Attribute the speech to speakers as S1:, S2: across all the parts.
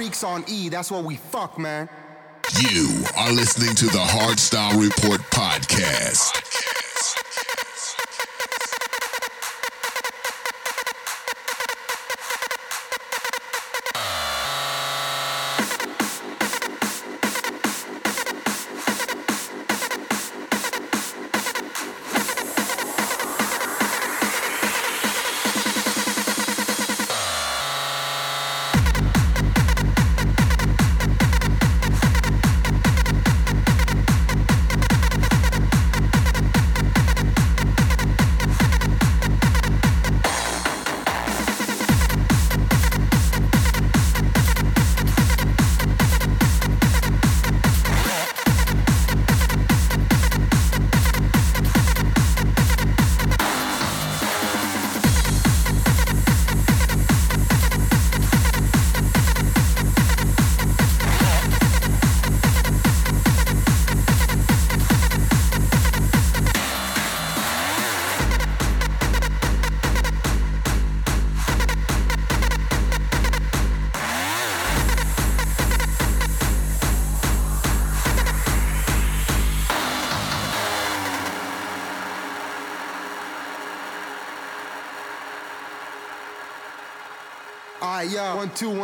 S1: Freaks on E, that's what we fuck, man.
S2: You are listening to the Hardstyle Report podcast.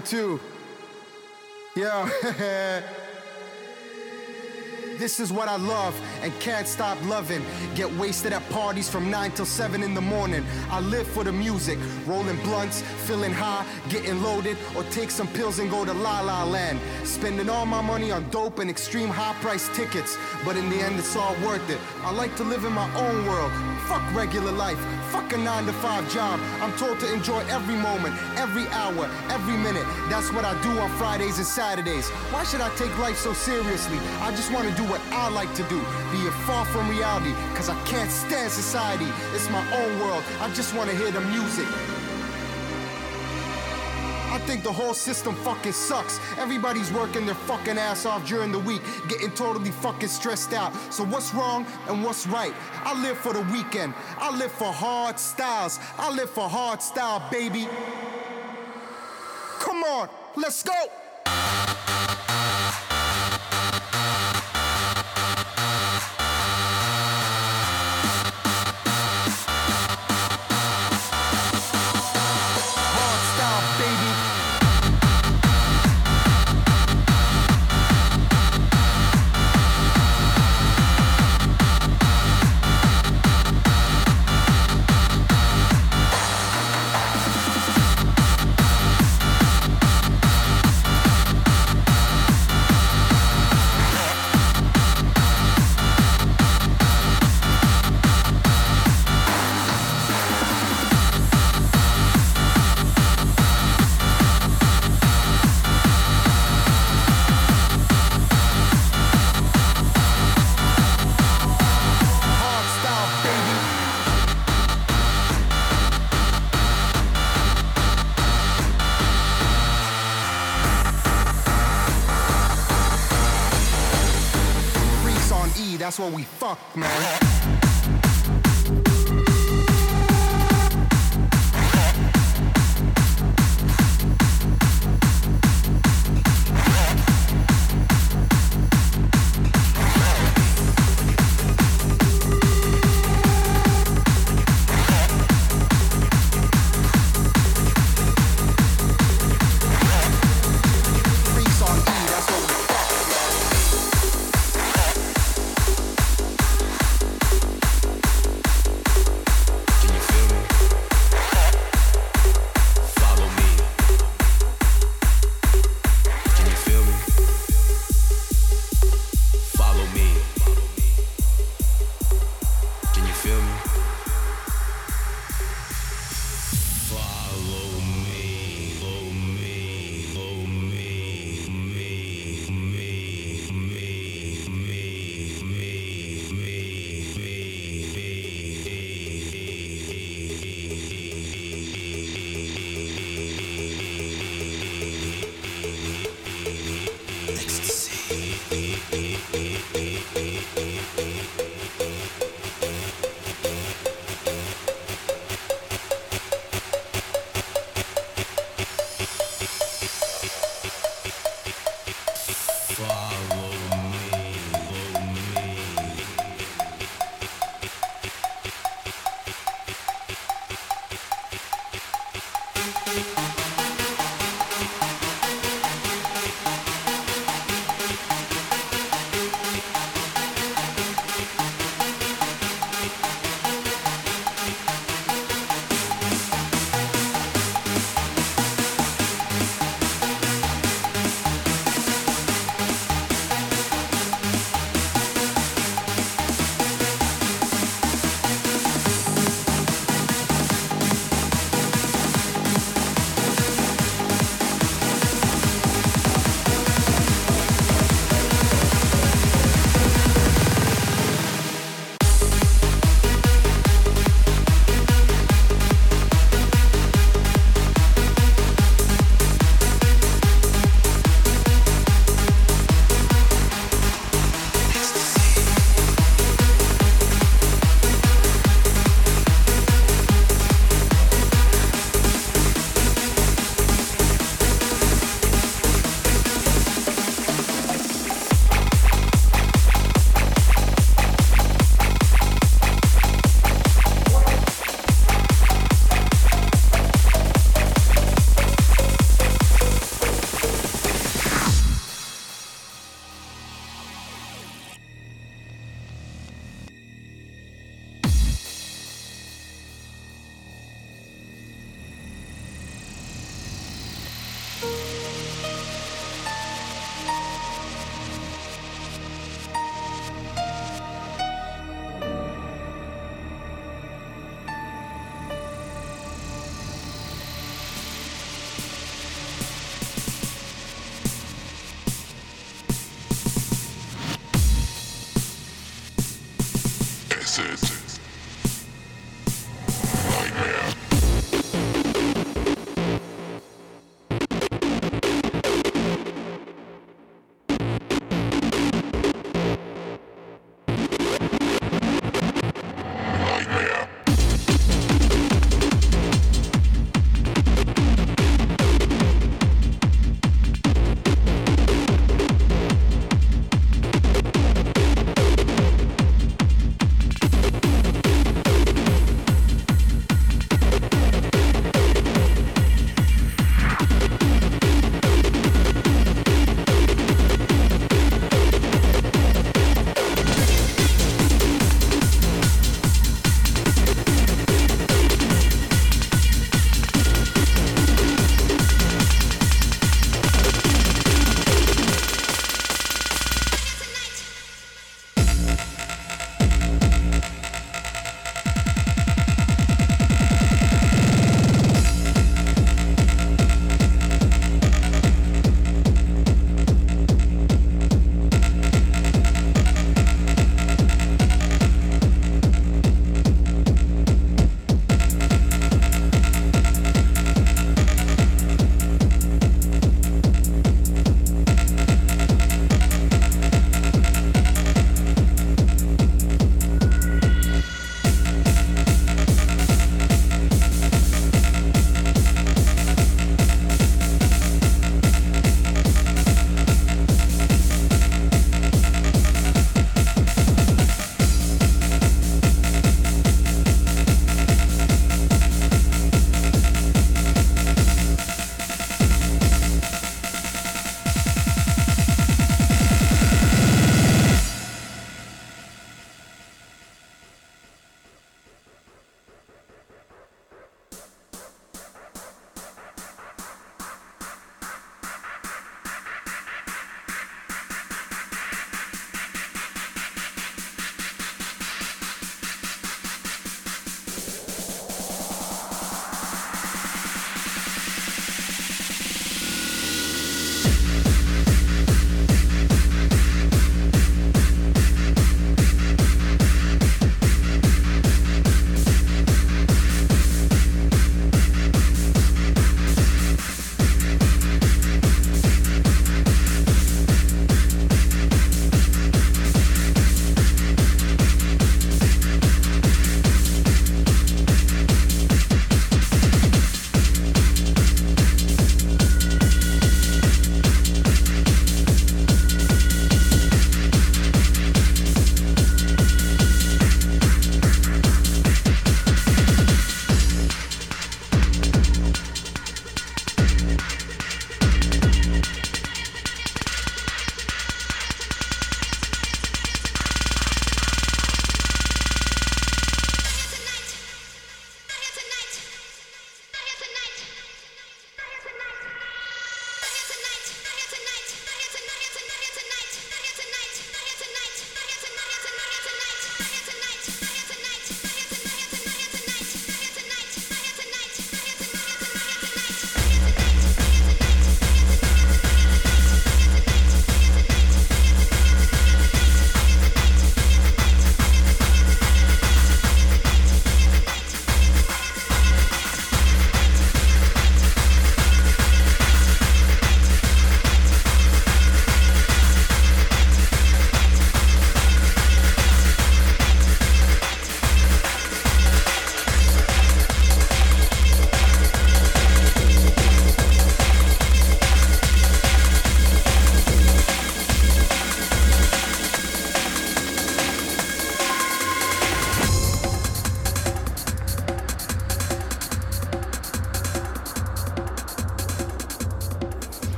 S1: One. Yeah. This is what I love and can't stop loving. Get wasted at parties from 9 till 7 in the morning. I live for the music, rolling blunts, feeling high, getting loaded, or take some pills and go to La La Land. Spending all my money on dope and extreme high price tickets, but in the end, it's all worth it. I like to live in my own world. Fuck regular life, fuck a 9 to 5 job. I'm told to enjoy every moment, every hour, every minute. That's what I do on Fridays and Saturdays. Why should I take life so seriously? I just want to do what I like to do, be it far from reality, cause I can't stand society. It's my own world, I just wanna hear the music. Think the whole system fucking sucks. Everybody's working their fucking ass off during the week, getting totally fucking stressed out. So what's wrong and what's right? I live for the weekend. I live for hard styles. I live for hard style, baby. Come on, let's go. We fuck, man.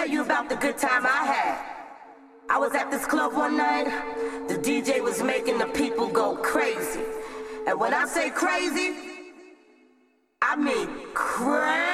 S3: Tell you about the good time I had. I was at this club one night. The DJ was making the people go crazy. And when I say crazy, I mean crazy.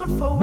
S4: good for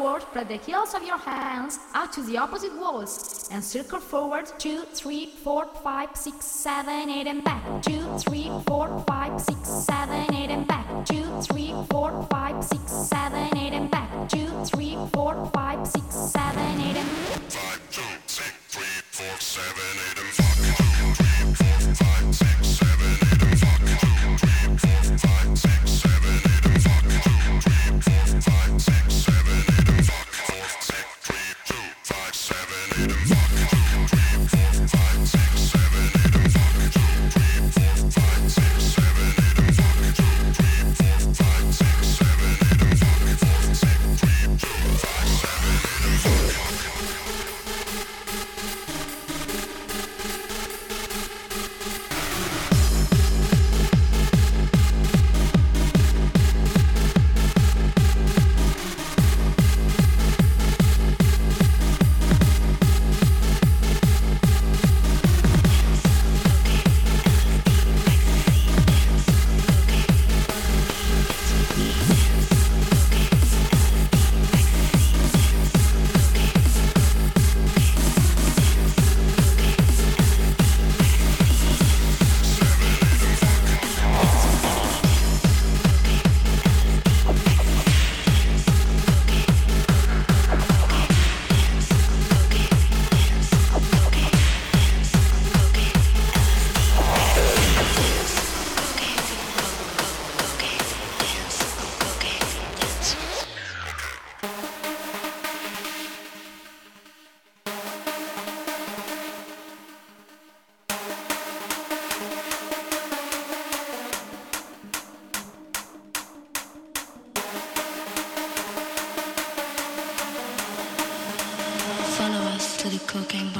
S4: spread the heels of your hands out to the opposite walls, and circle forward 2, 3, 4, 5, 6, 7, 8, and back. 2, 3, 4, 5, 6, 7,
S5: cocaine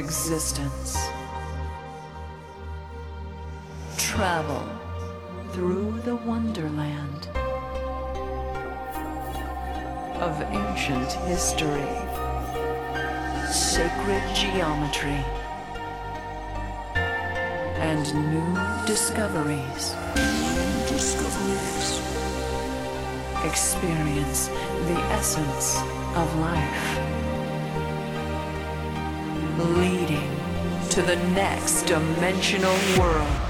S6: existence. Travel through the wonderland. of ancient history, sacred geometry, and new discoveries.
S2: New discoveries.
S6: Experience the essence of life, leading to the next dimensional world.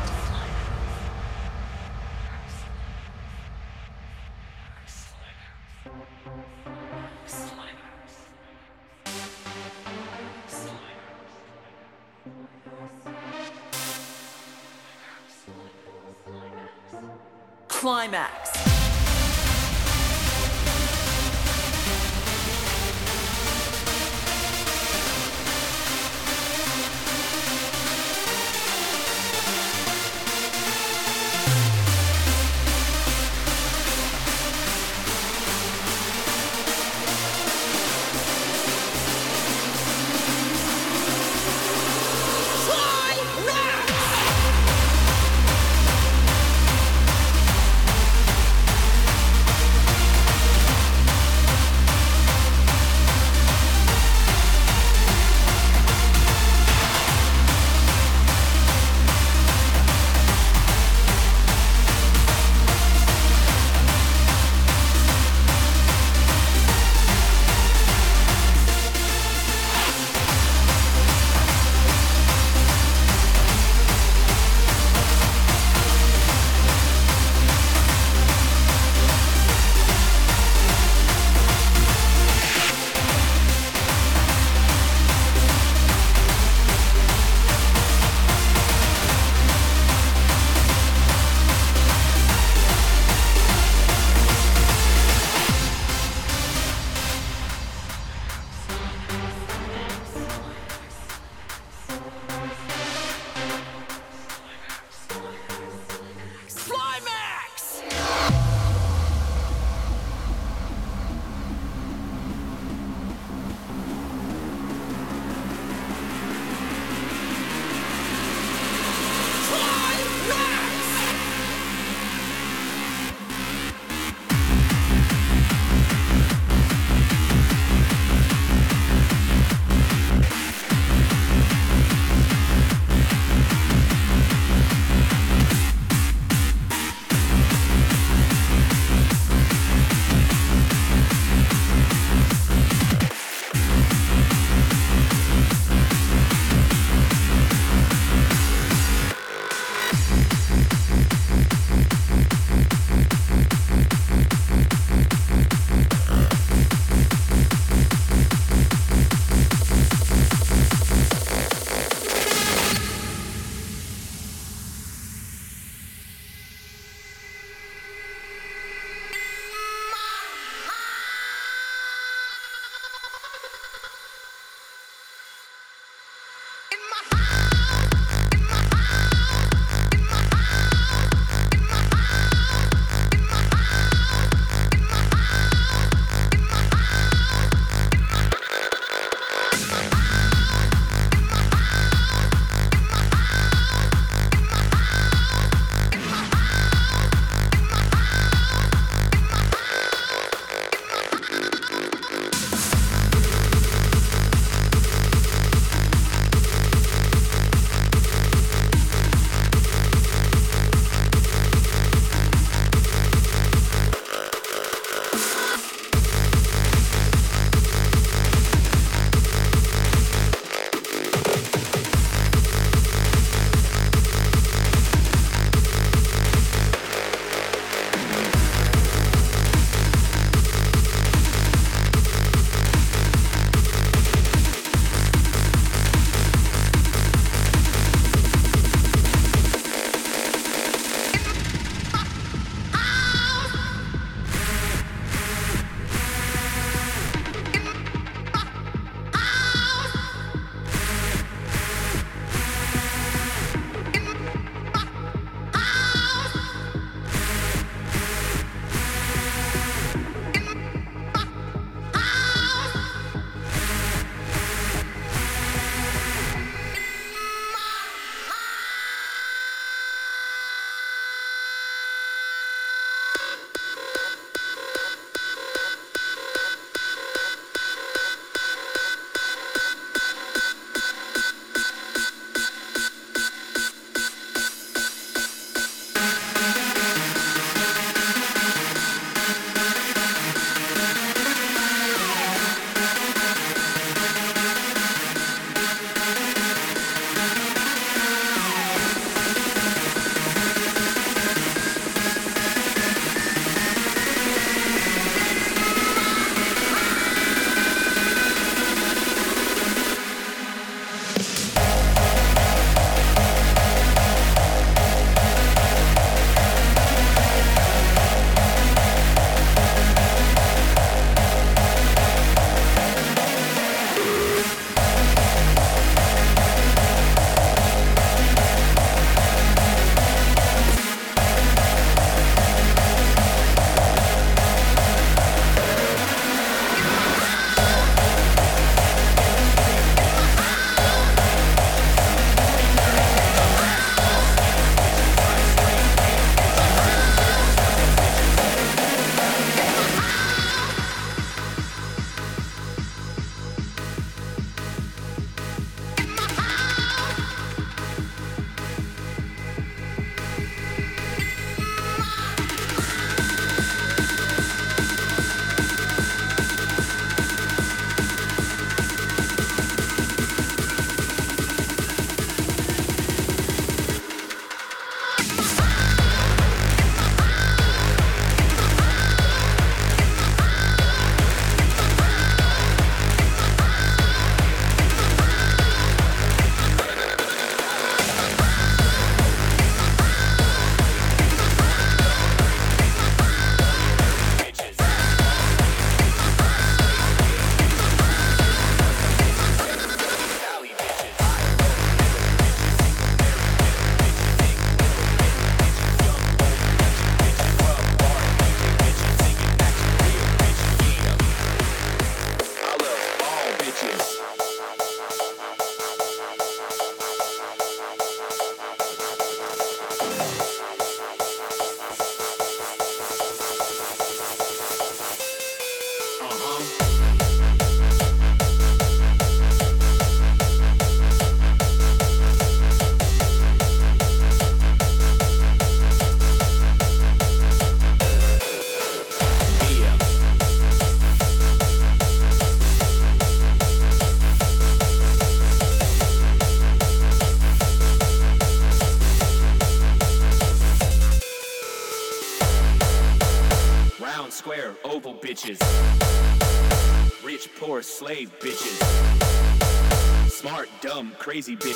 S7: crazy bitch.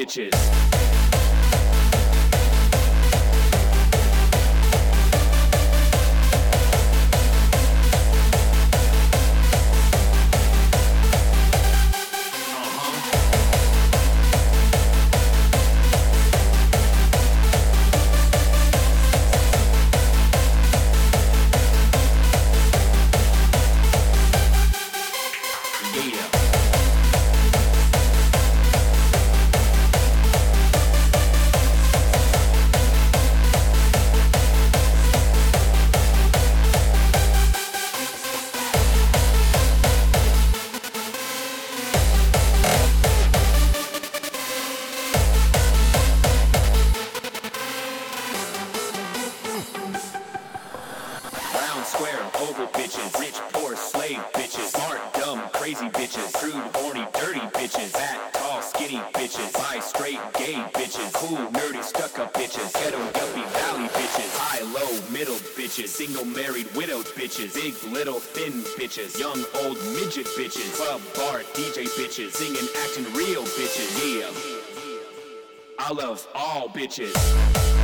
S7: bitches. bitches, young old midget bitches, club bar DJ bitches, singing acting real bitches, yeah. I love all bitches.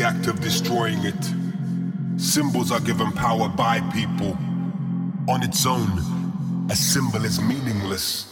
S8: The act of destroying it. Symbols are given power by people. On its own, a symbol is meaningless.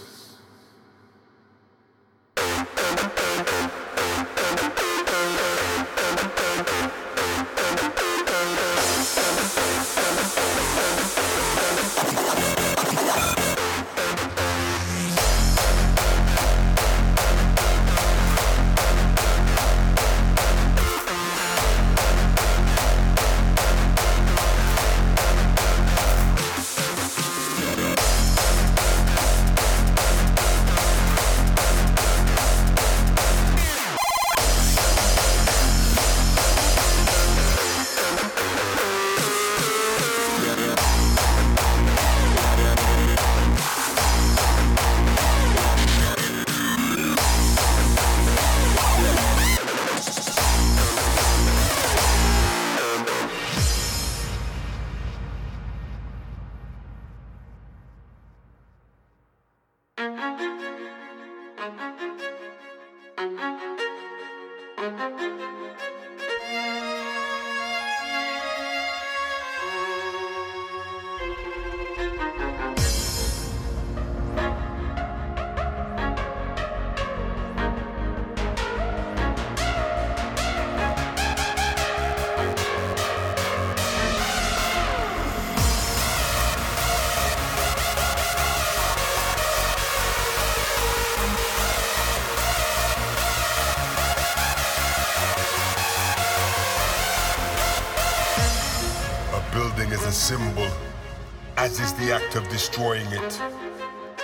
S8: Destroying it.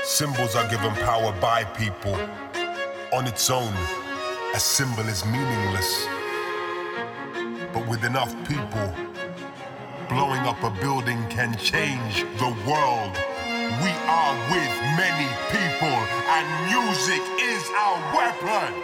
S8: Symbols are given power by people. On its own, a symbol is meaningless. But with enough people, blowing up a building can change the world. We are with many people, and music is our weapon.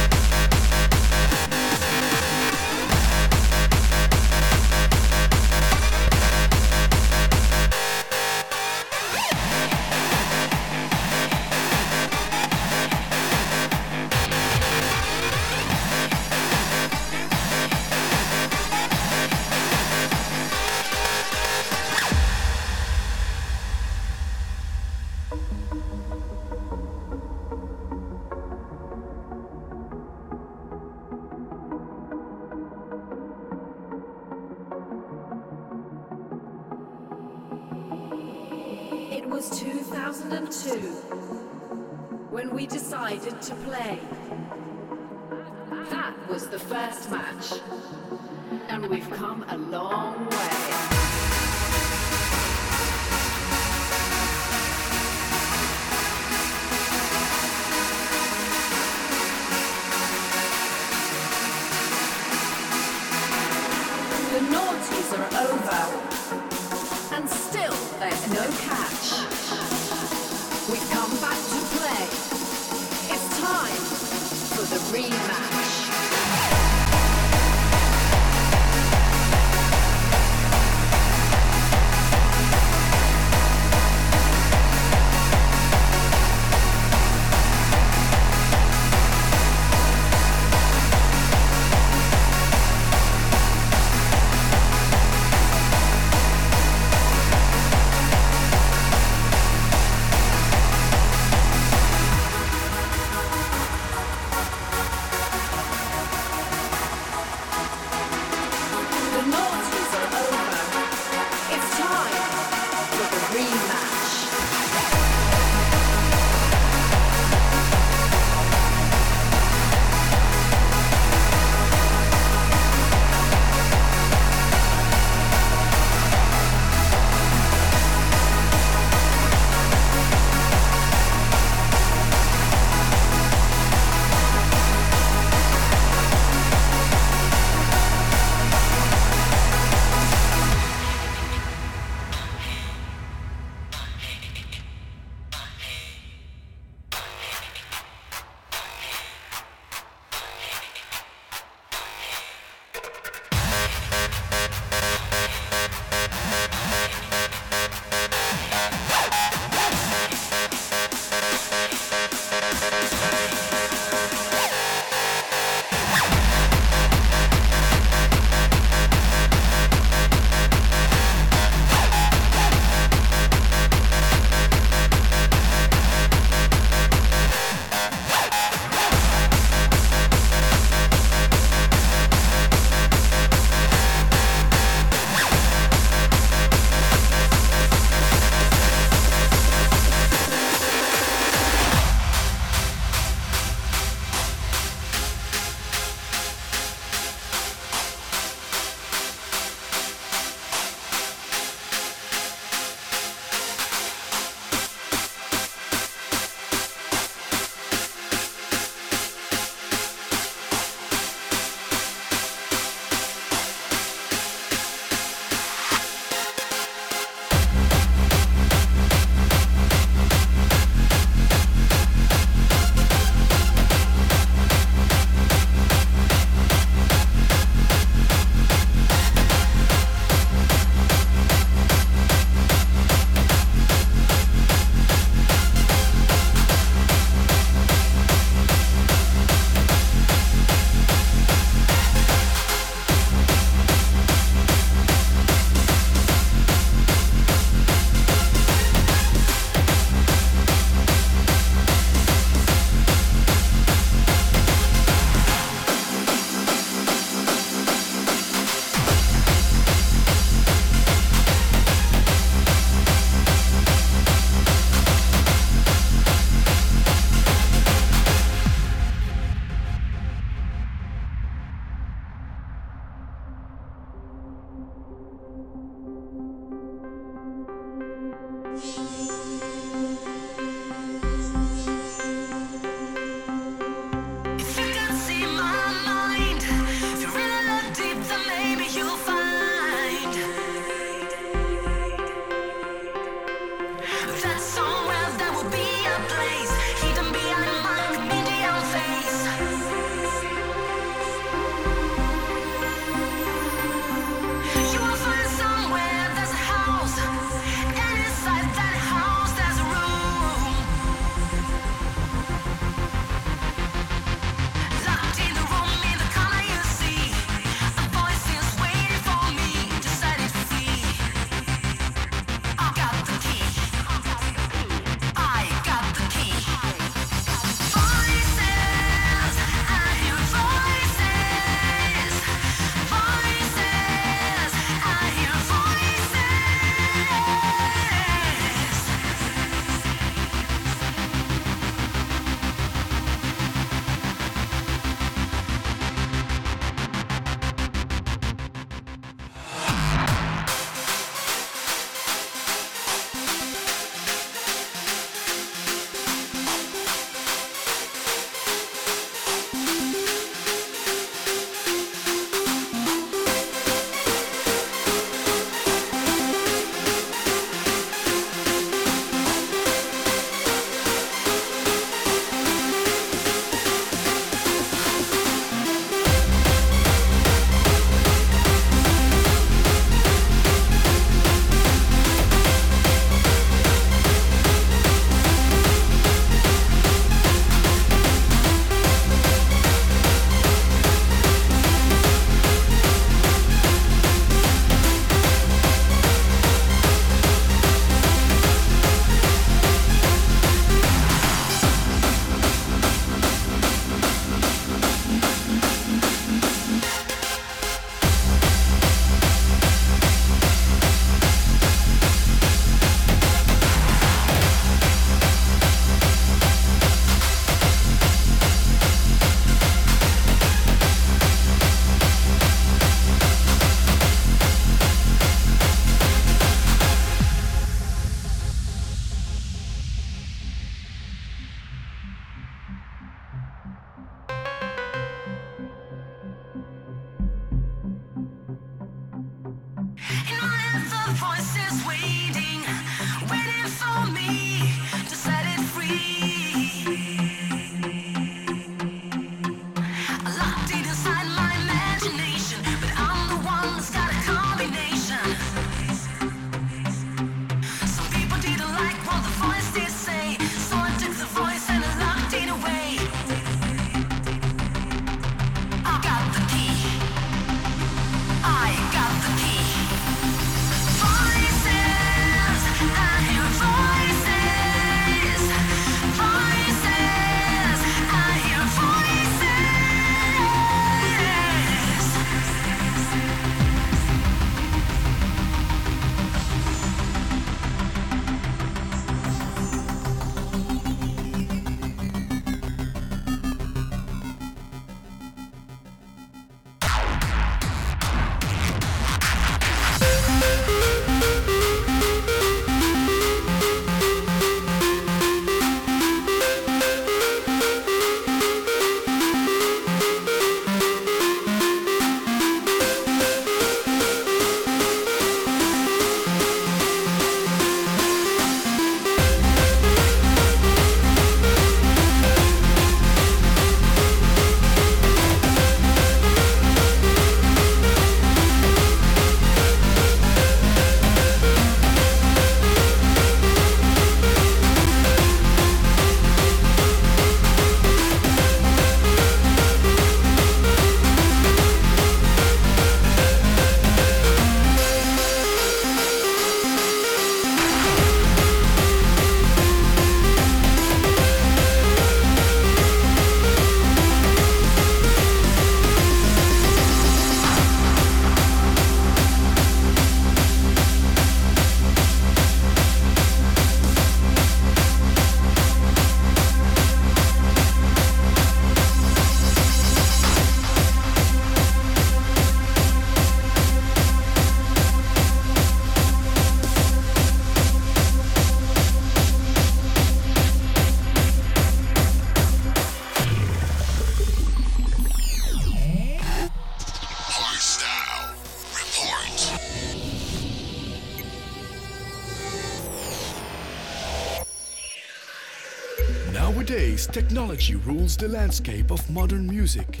S9: technology rules the landscape of modern music.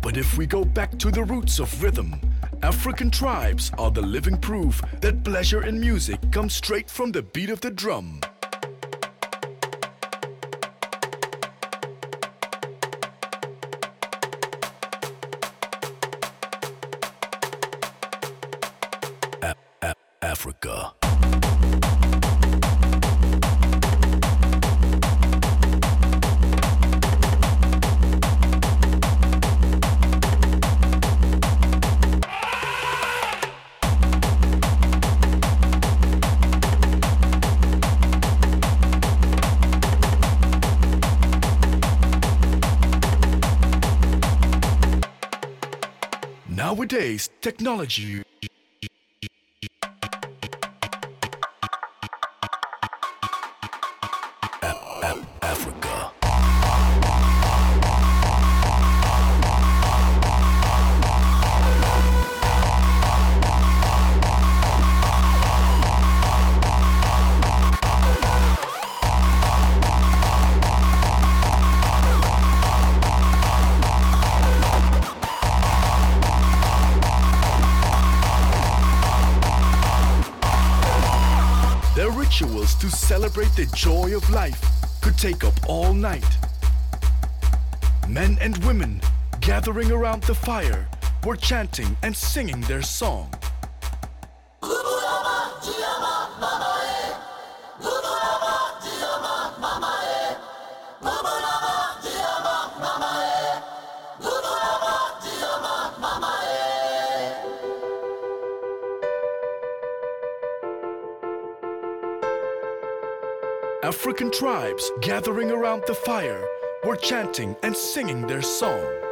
S9: But if we go back to the roots of rhythm, African tribes are the living proof that pleasure in music comes straight from the beat of the drum. Africa. Nowadays, technology celebrate the joy of life could take up all night. Men and women gathering around the fire were chanting and singing their song. African tribes gathering around the fire were chanting and singing their song.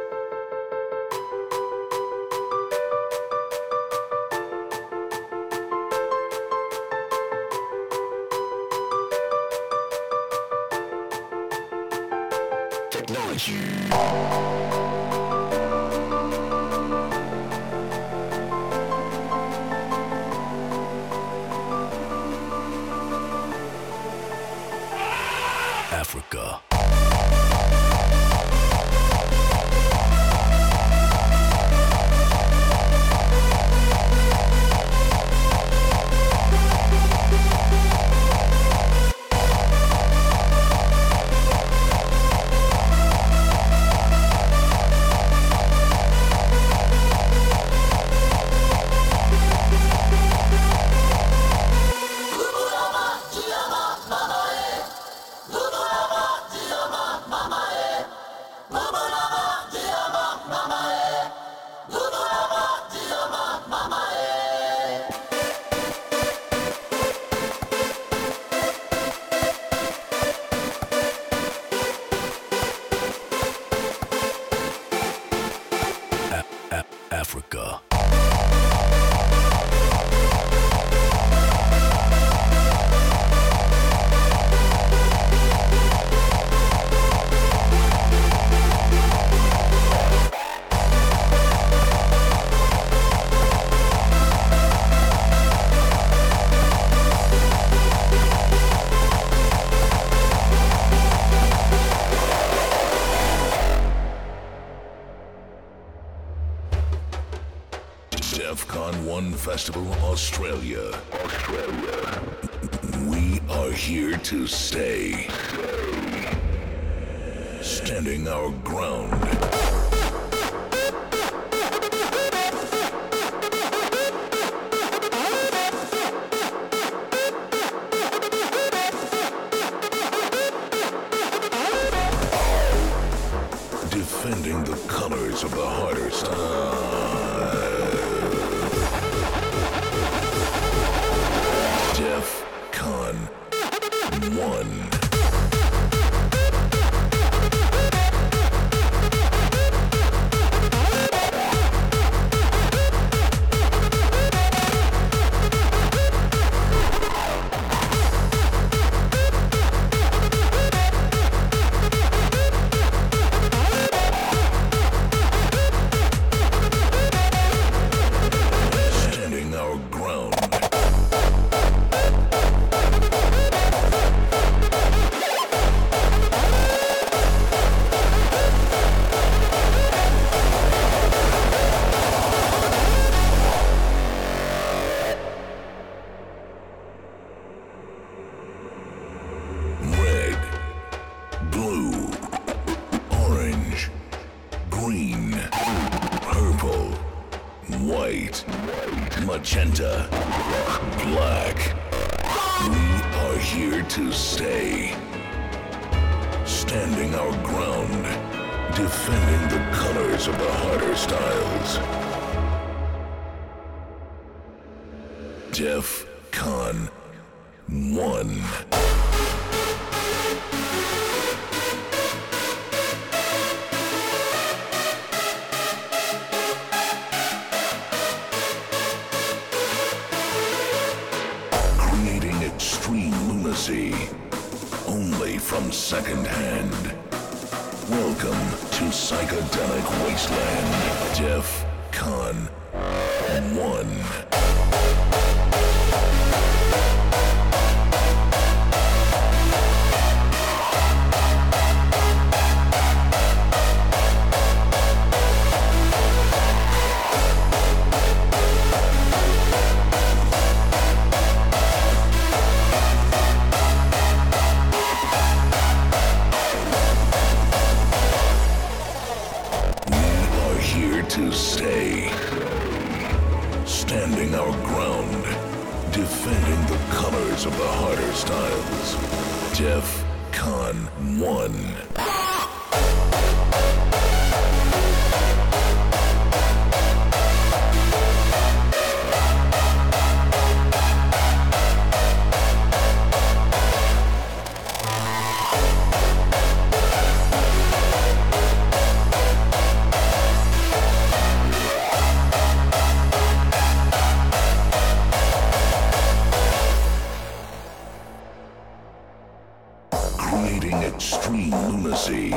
S10: extreme lunacy.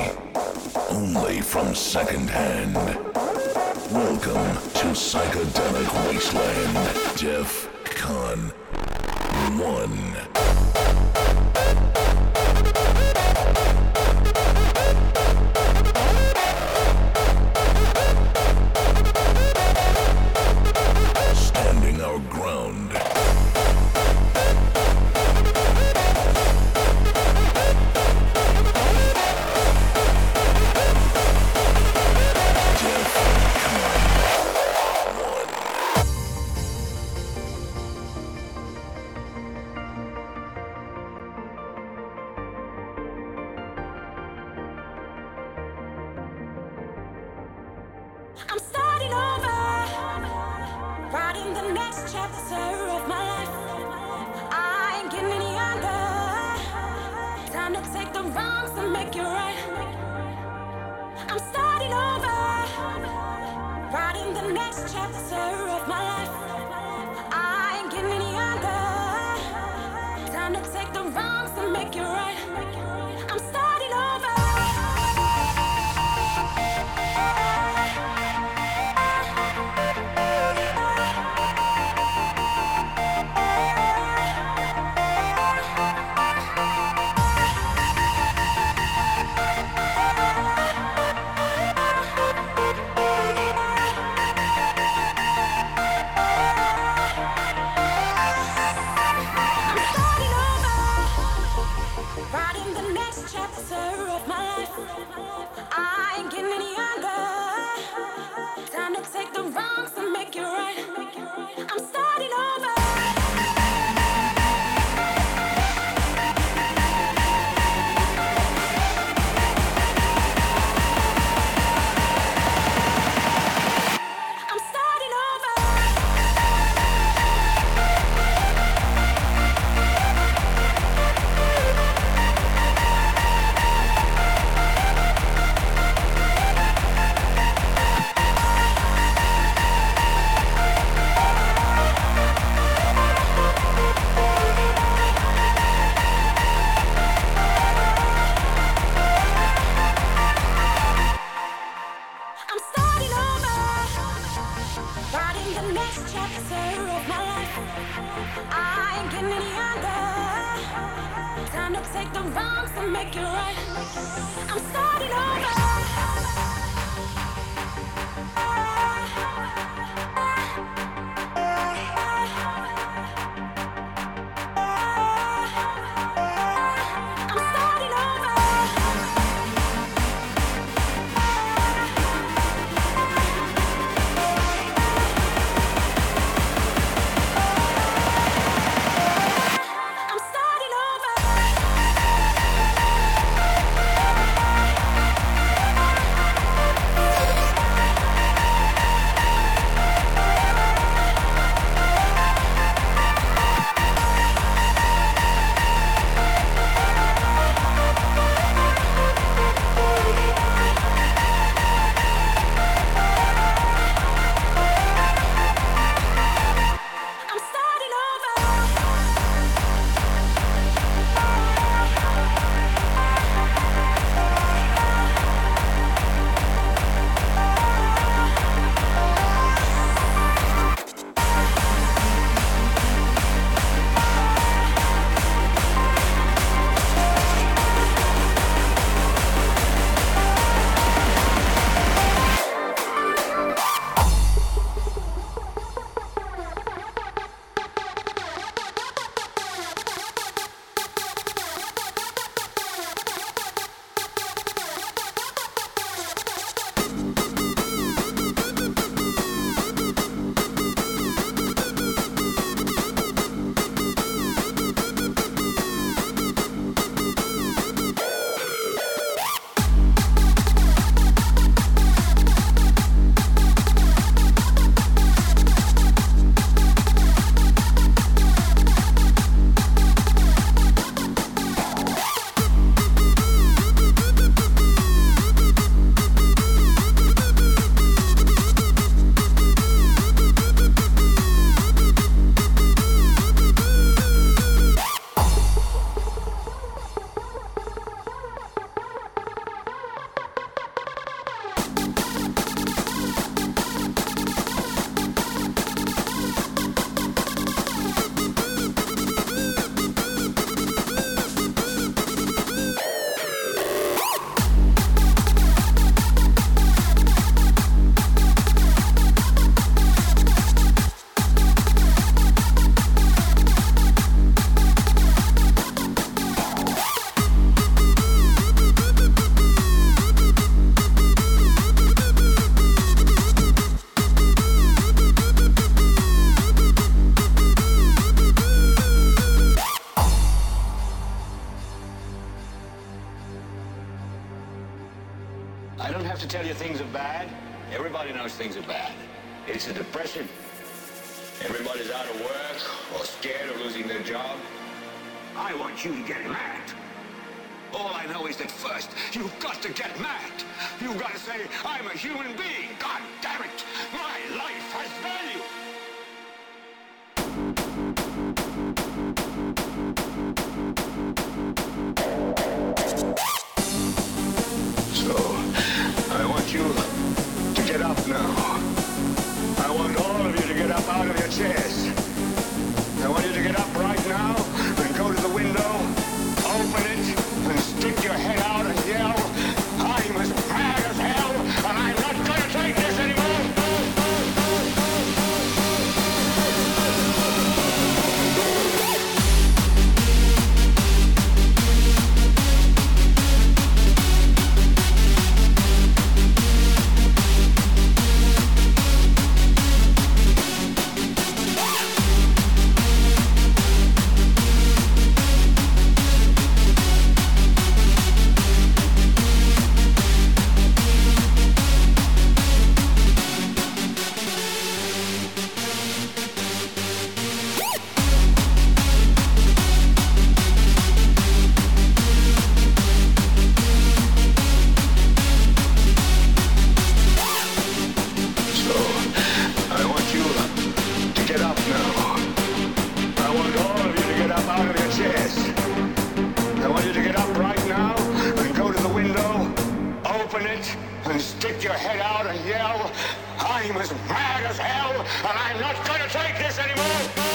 S10: Only from secondhand. Welcome to Psychedelic Wasteland, DEF CON 1.
S11: all of you to get up out of your chairs. I want you to get up right now and go to the window, open it, and stick your head out and yell, I'm as mad as hell, and I'm not gonna take this anymore!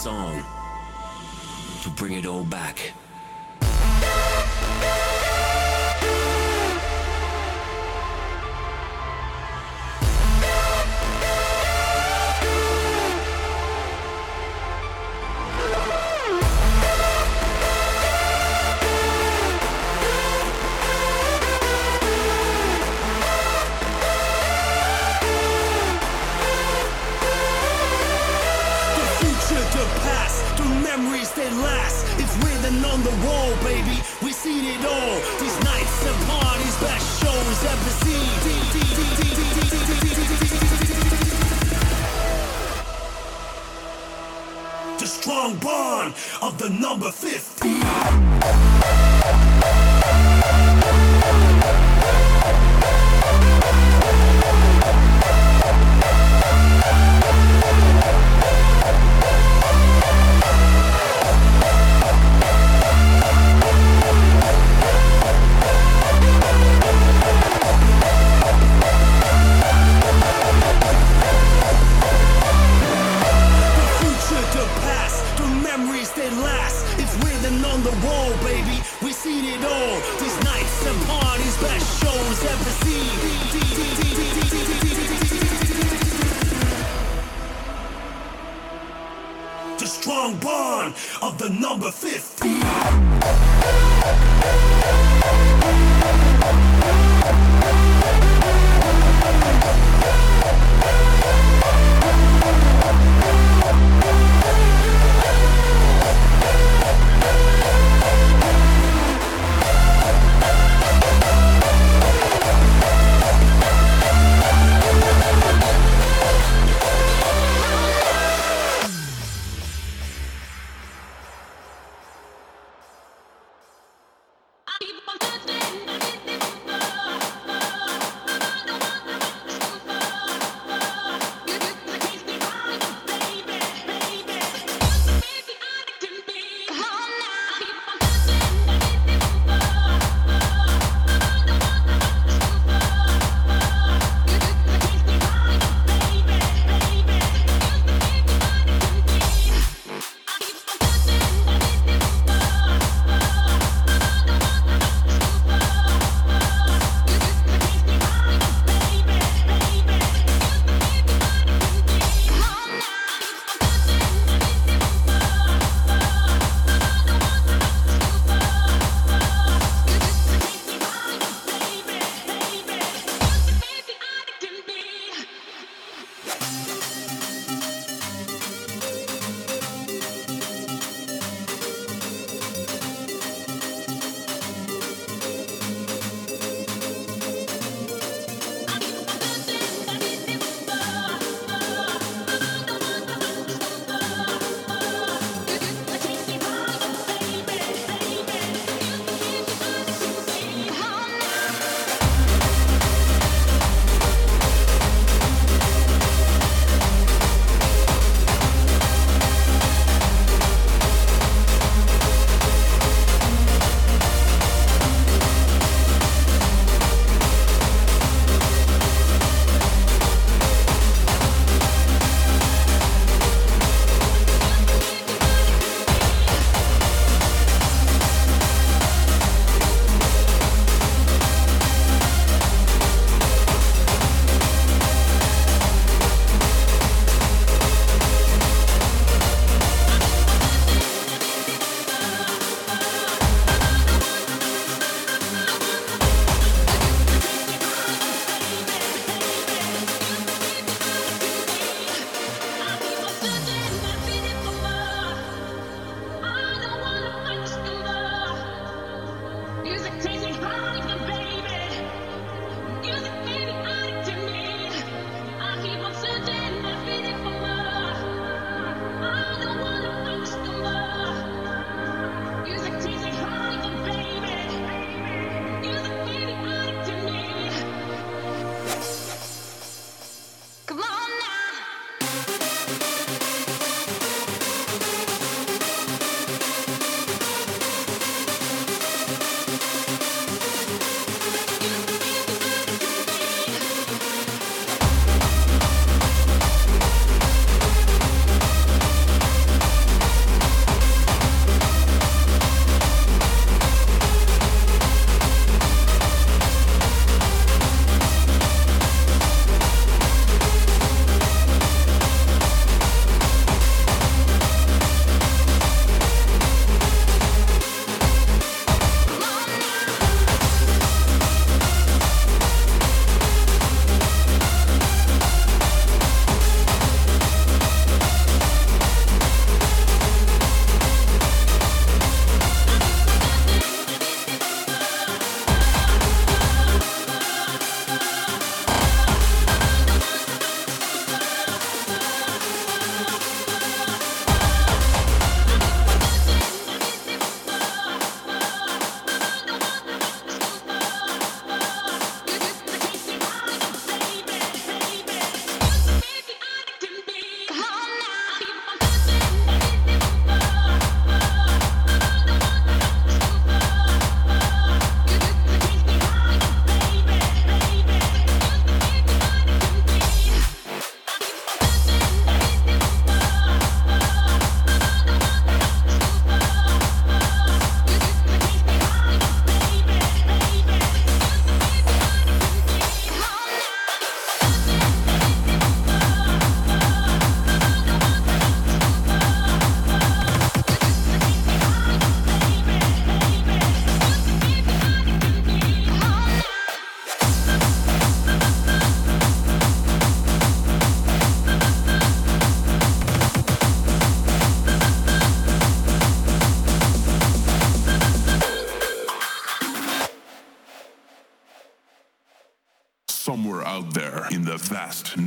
S12: song.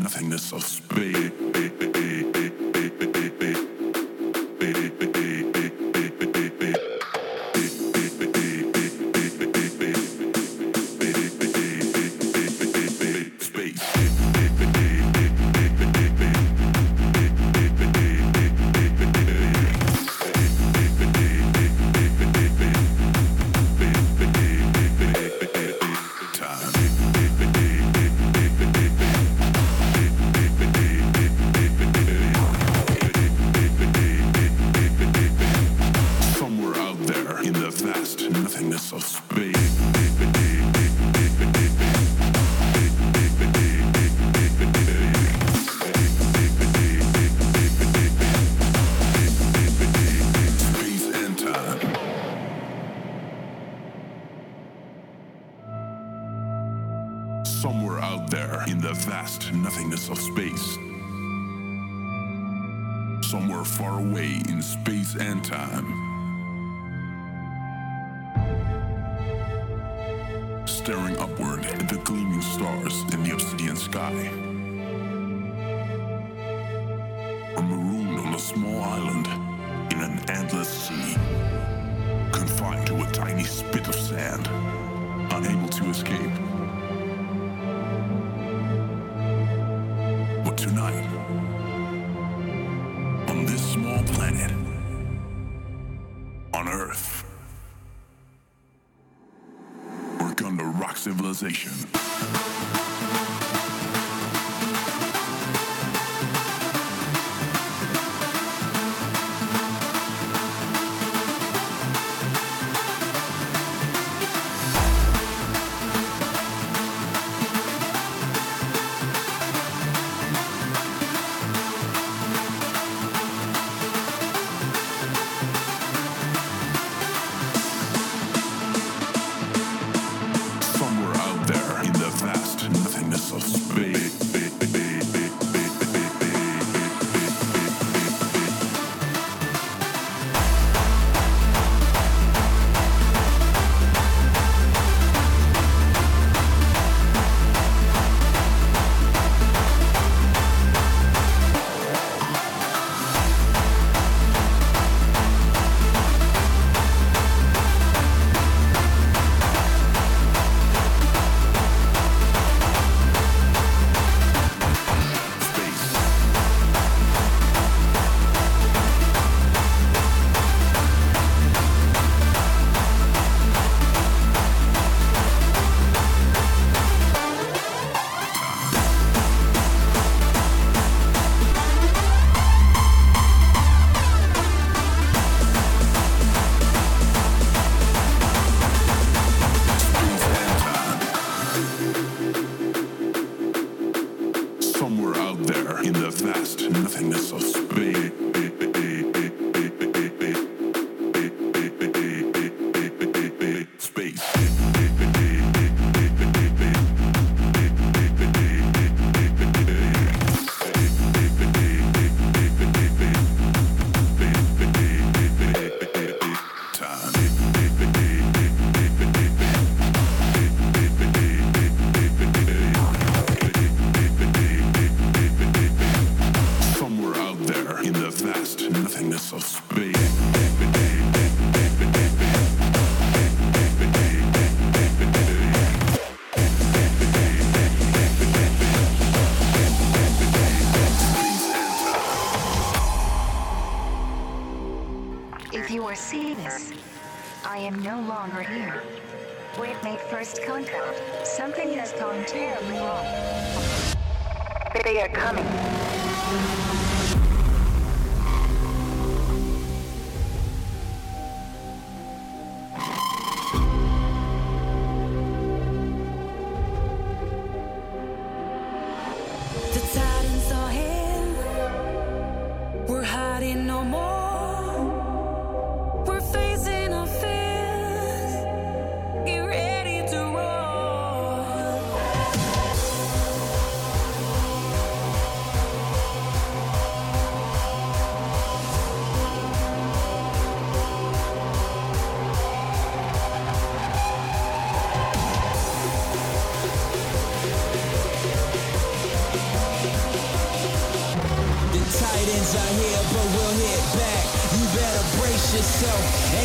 S2: nothingness of
S13: lost contact. Something has gone terribly wrong. They are coming.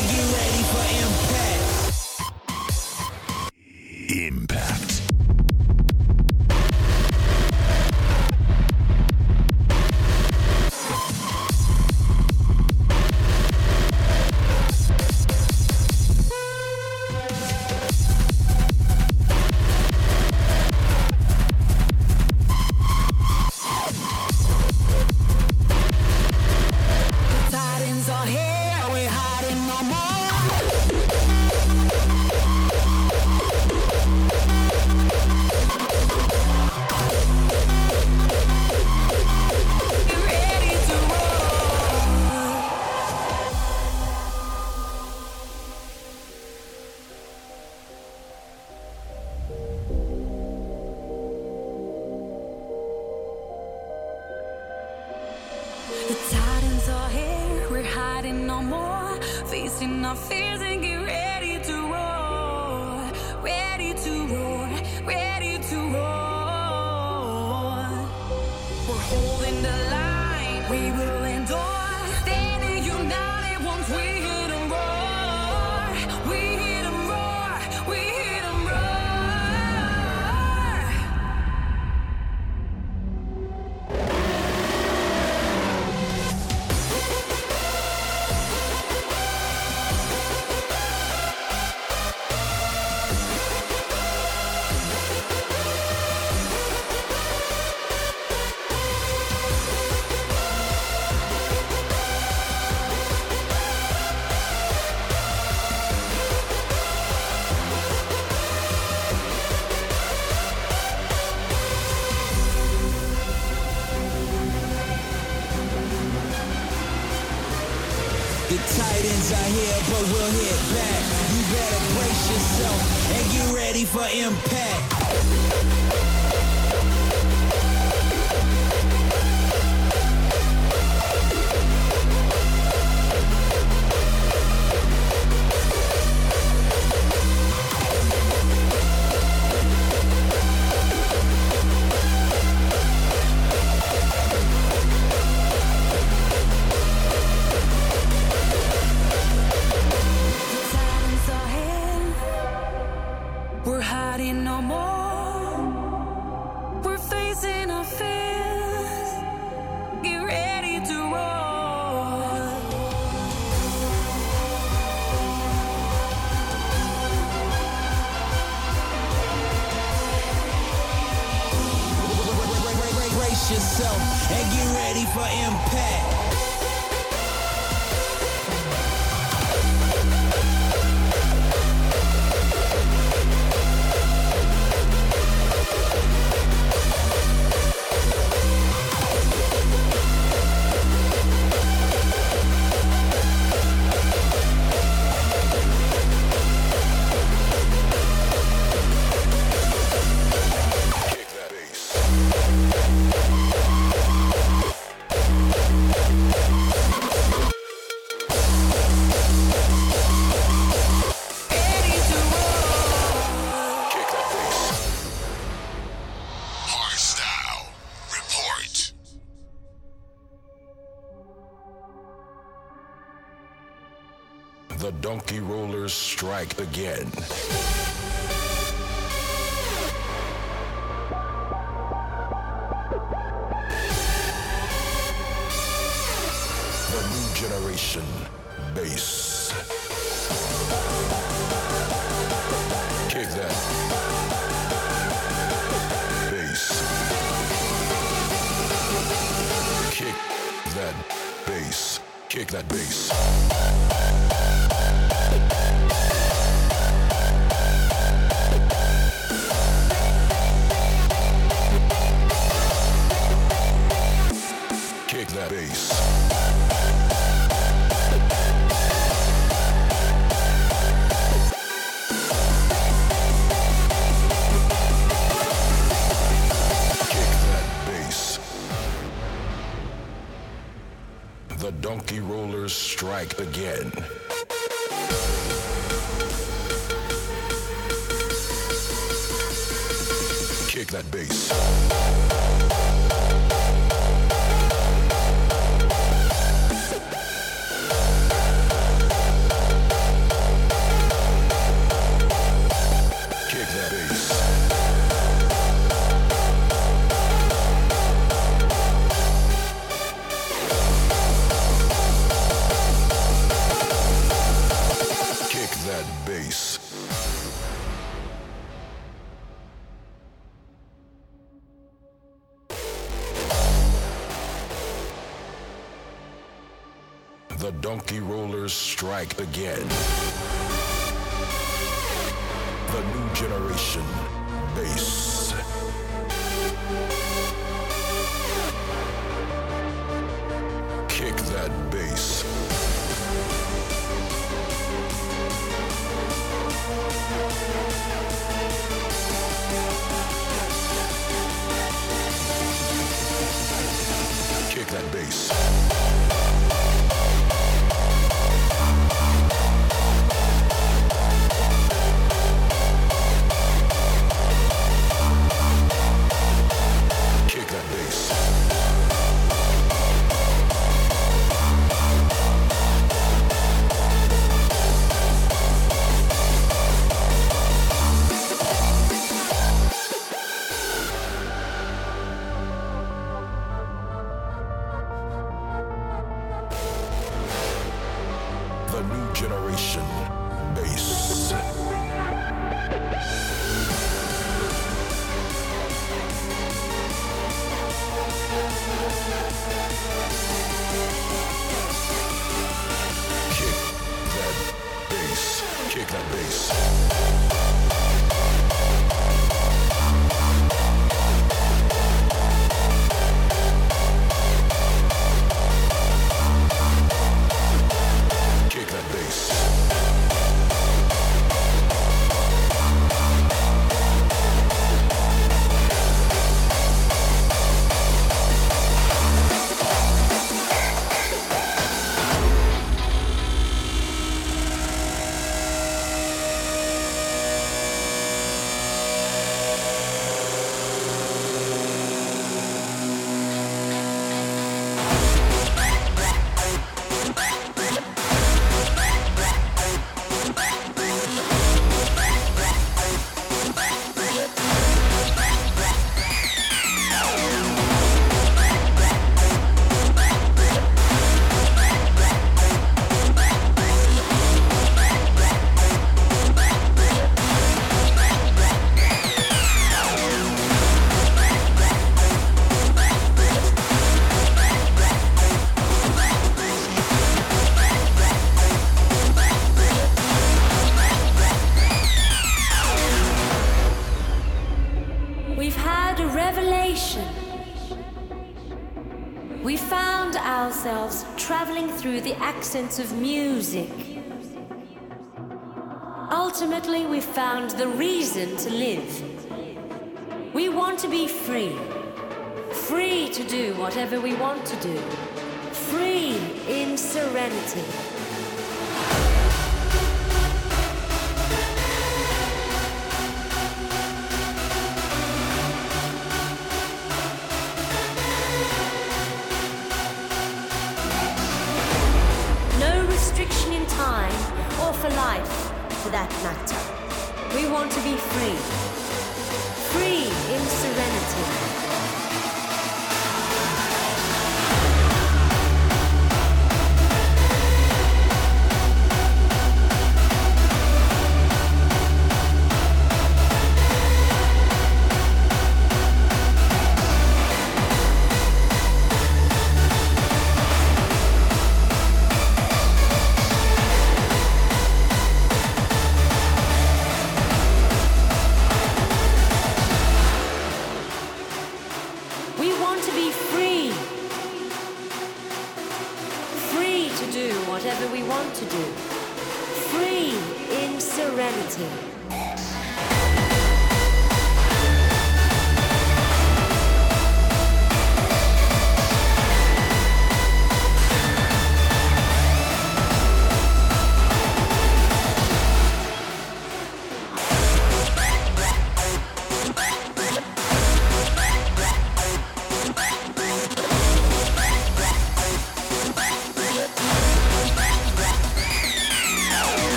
S14: Make you ready for impact.
S15: again.
S14: sense of music. Ultimately, we found the reason to live. We want to be free. Free to do whatever we want to do. Free in serenity.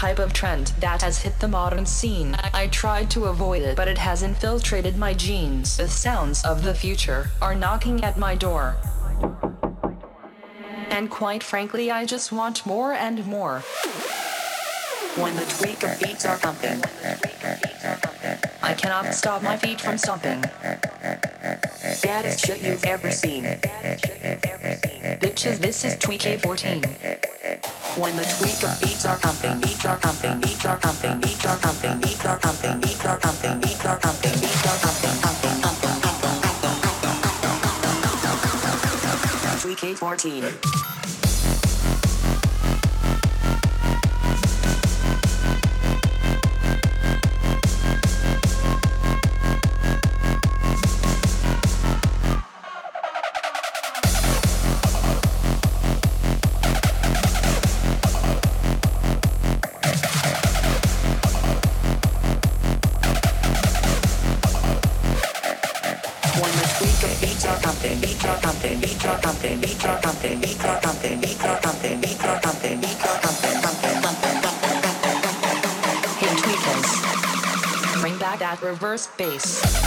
S16: Type of trend that has hit the modern scene. I tried to avoid it, but it has infiltrated my genes. The sounds of the future are knocking at my door. And quite frankly, I just want more and more. When the tweaker beats are pumping, I cannot stop my feet from stomping. Baddest shit you've ever seen. Bitches, this is Tweak 14. When the tweaker beats are pumping, beats are pumping, beats are pumping, beats are pumping, beats are pumping, beats are pumping, beats are pumping, beats are pumping, pumping, pumping, pumping, pumping. Tweak 14. When first base.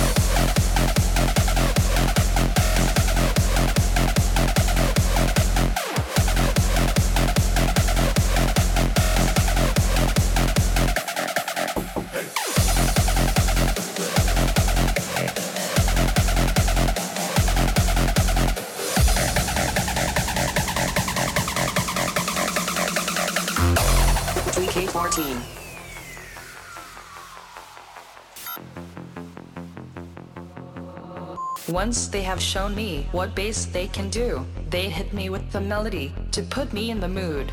S16: Once they have shown me what bass they can do, they hit me with the melody to put me in the mood.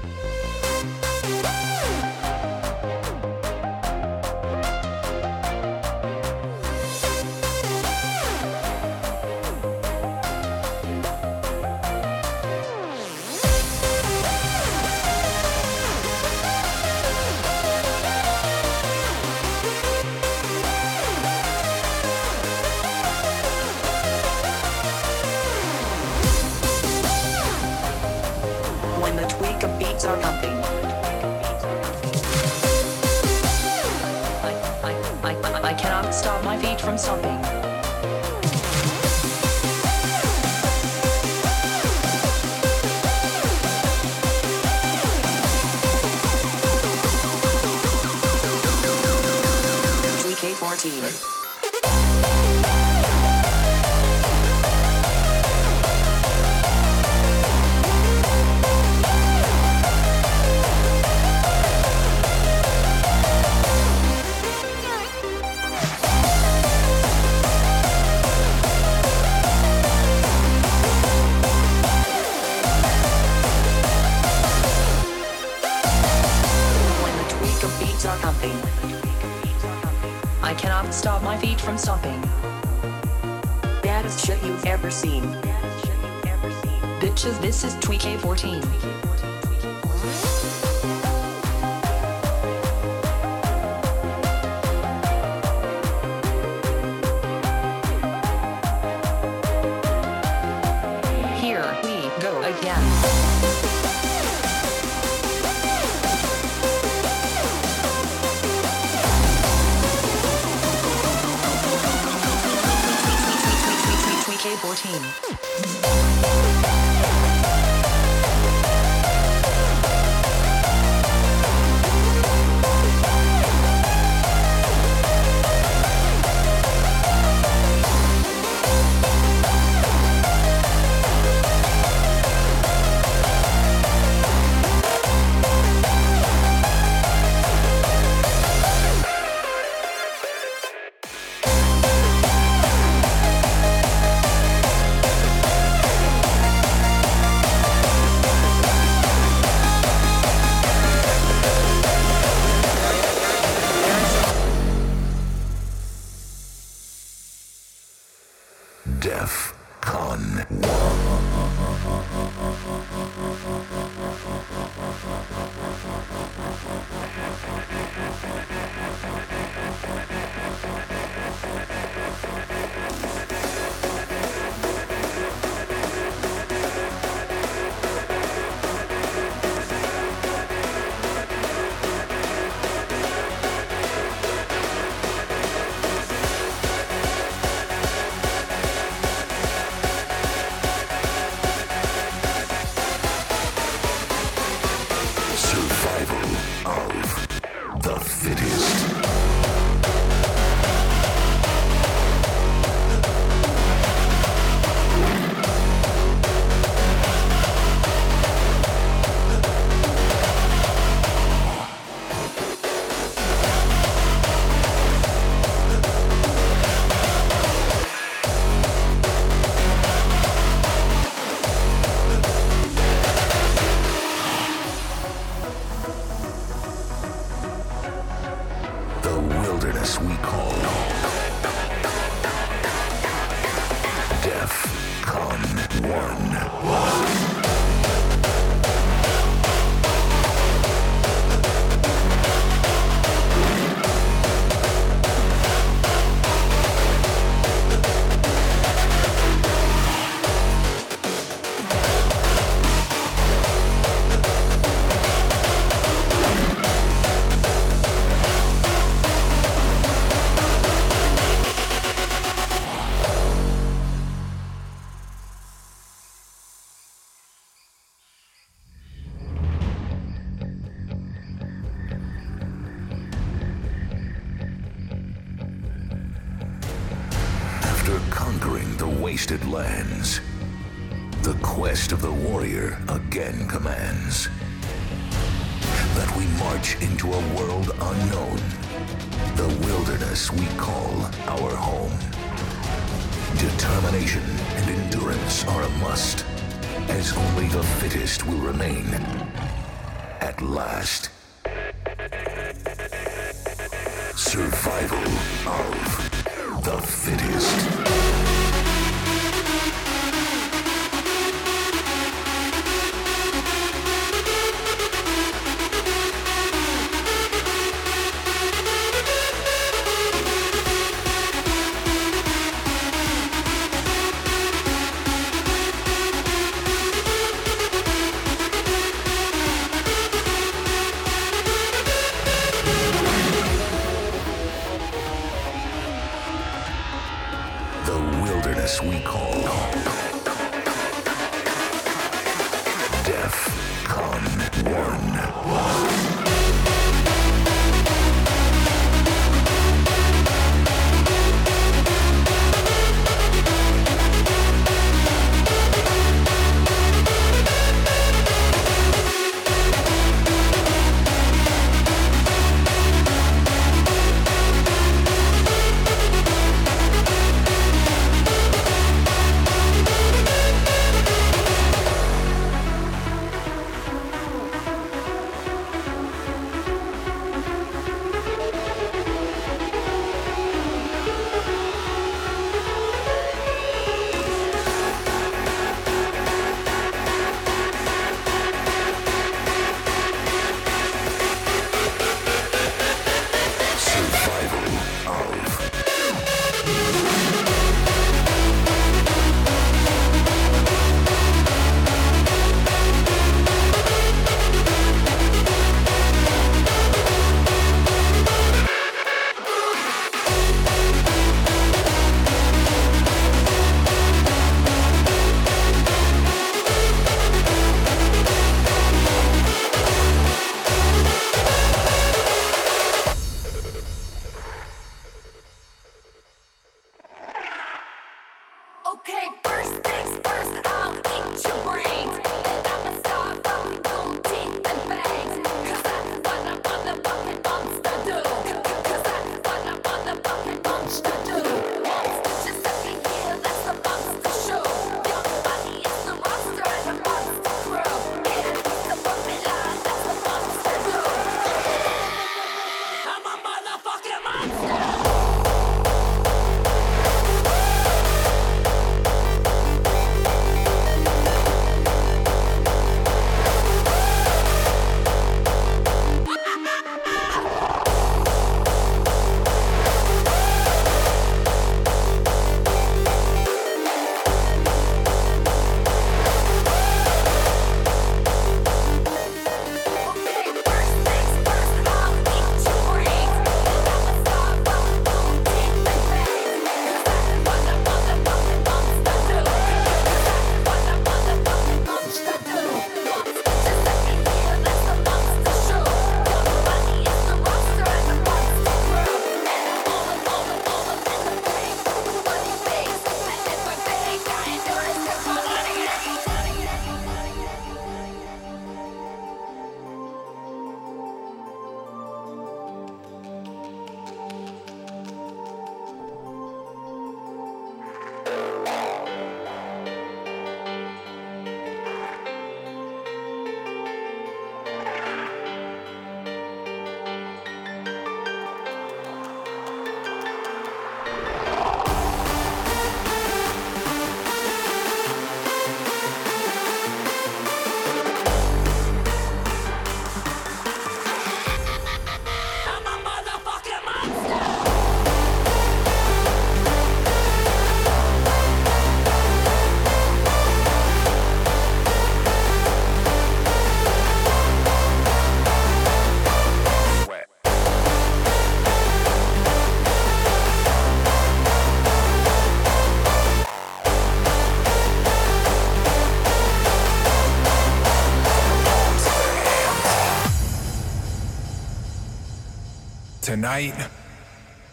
S17: Tonight,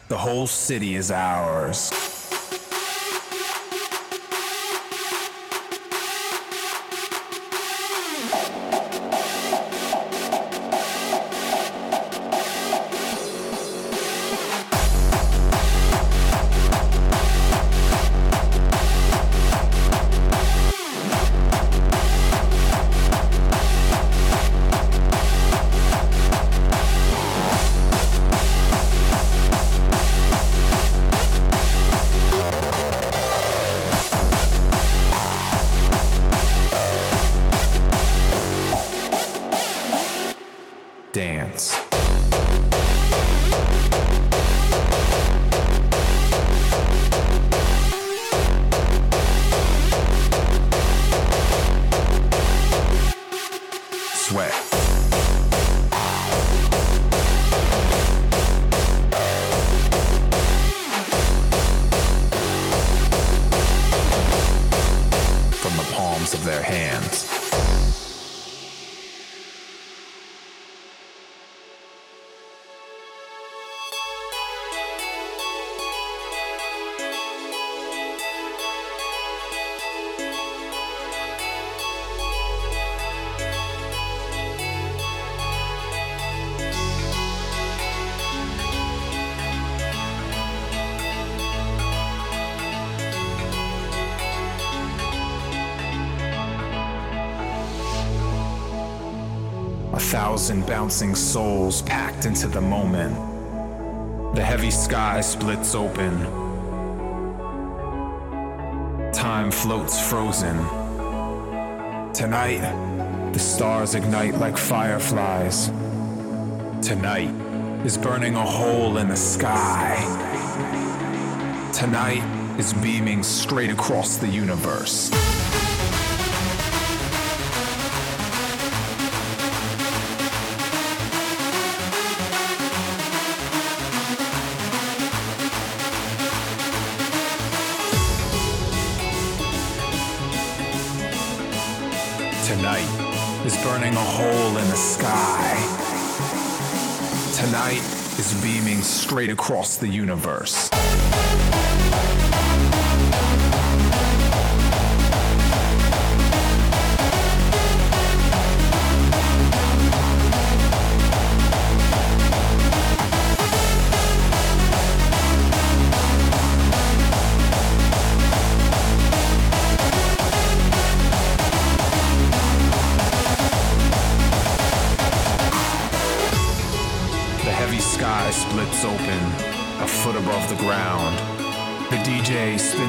S17: the whole city is ours. Bouncing souls packed into the moment. The heavy sky splits open. Time floats frozen. Tonight, the stars ignite like fireflies. Tonight is burning a hole in the sky. Tonight is beaming straight across the universe. Straight across the universe.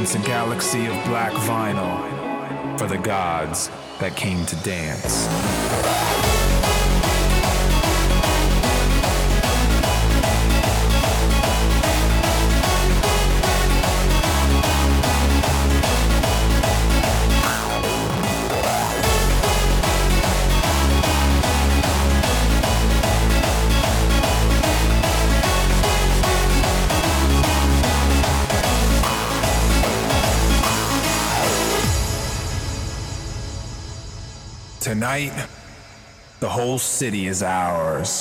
S17: DJ a galaxy of black vinyl for the gods that came to dance. Tonight, the whole city is ours.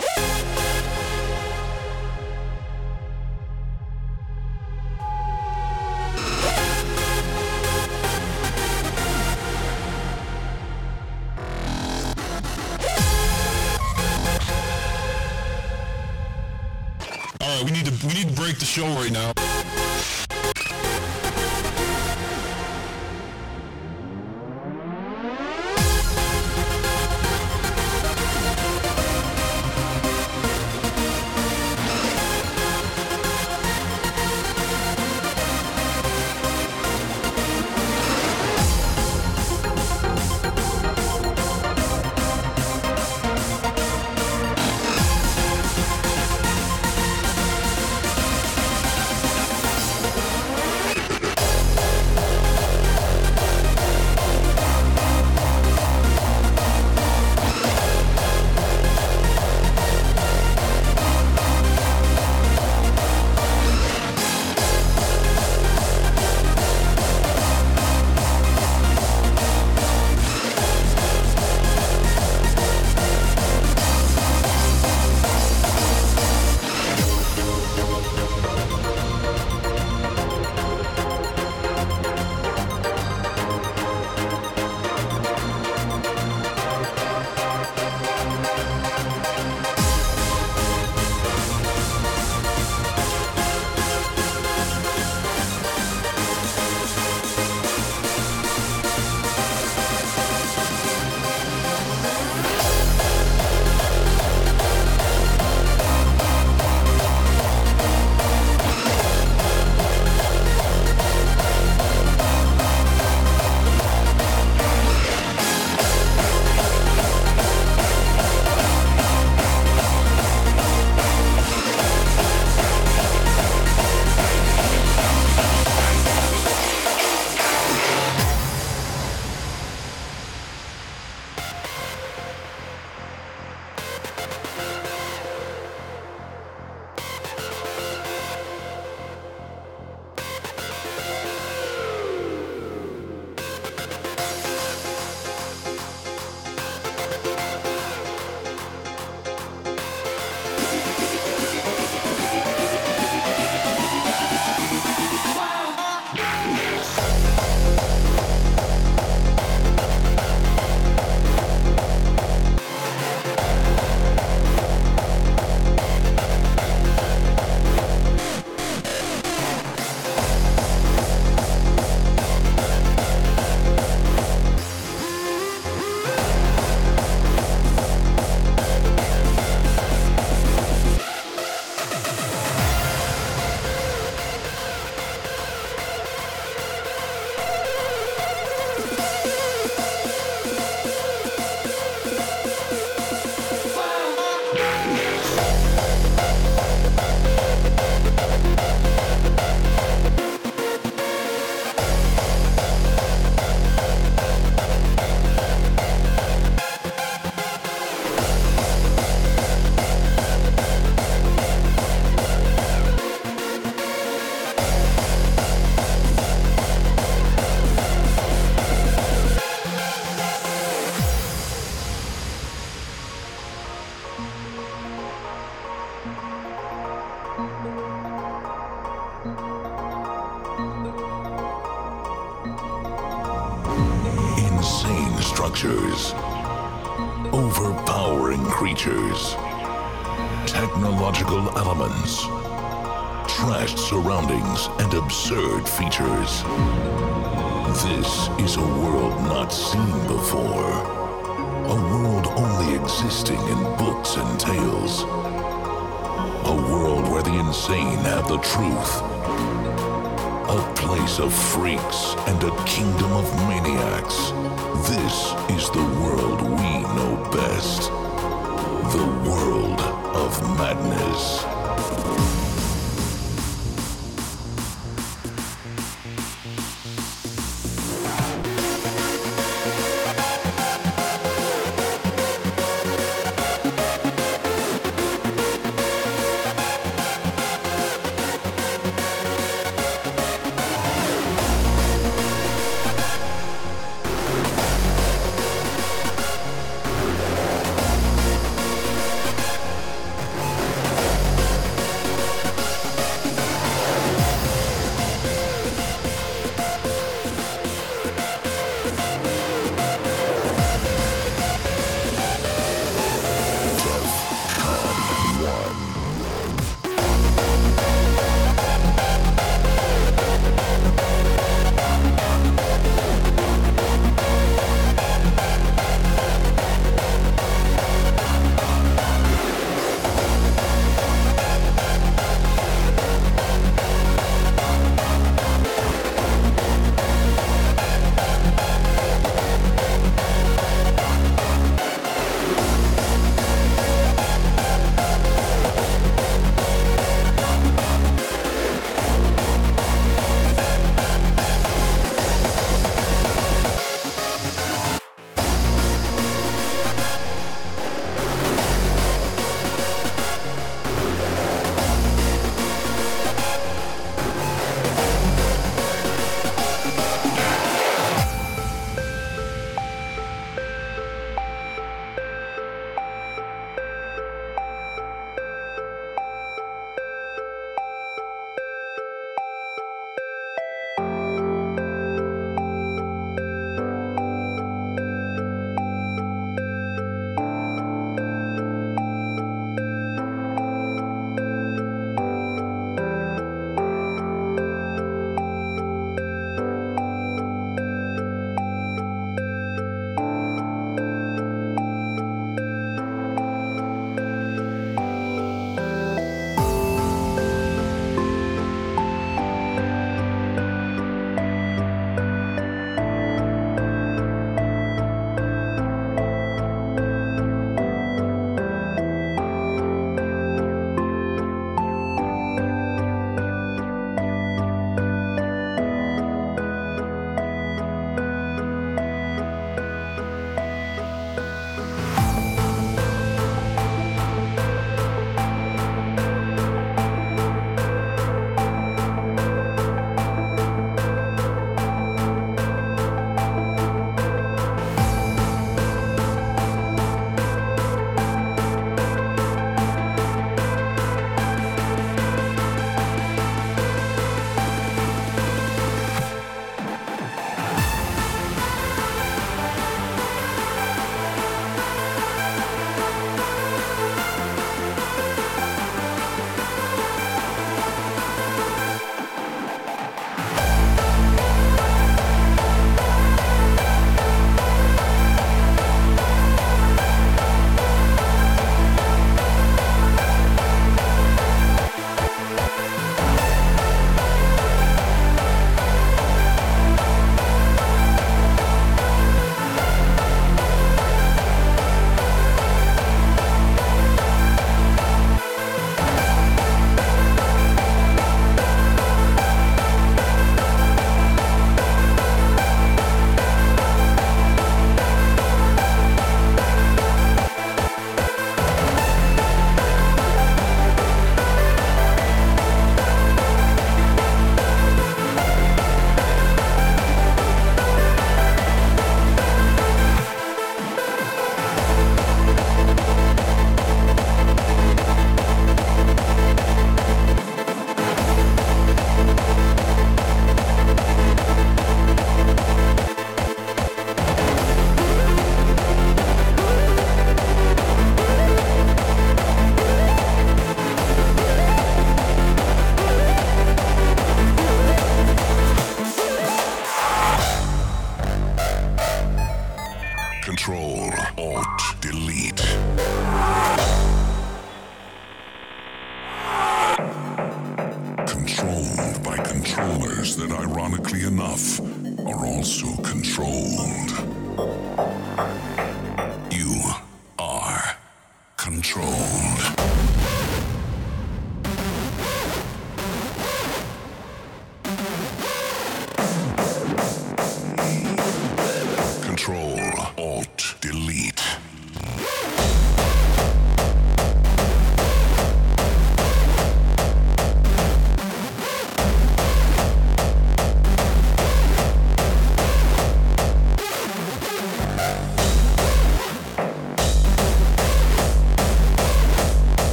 S18: Absurd features. This is a world not seen before. A world only existing in books and tales. A world where the insane have the truth. A place of freaks and a kingdom of maniacs. This is the world we know best. The world of madness.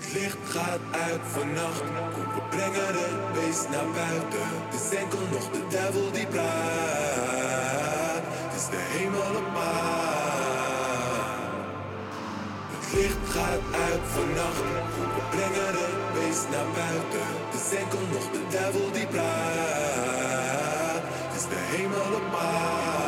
S19: Het licht gaat uit vannacht, kom we brengen het beest naar buiten. Het is nog de duivel die praat, het is de hemel op maat. Het licht gaat uit vannacht, kom we brengen het beest naar buiten. Het is nog de duivel die praat, het is de hemel op maat.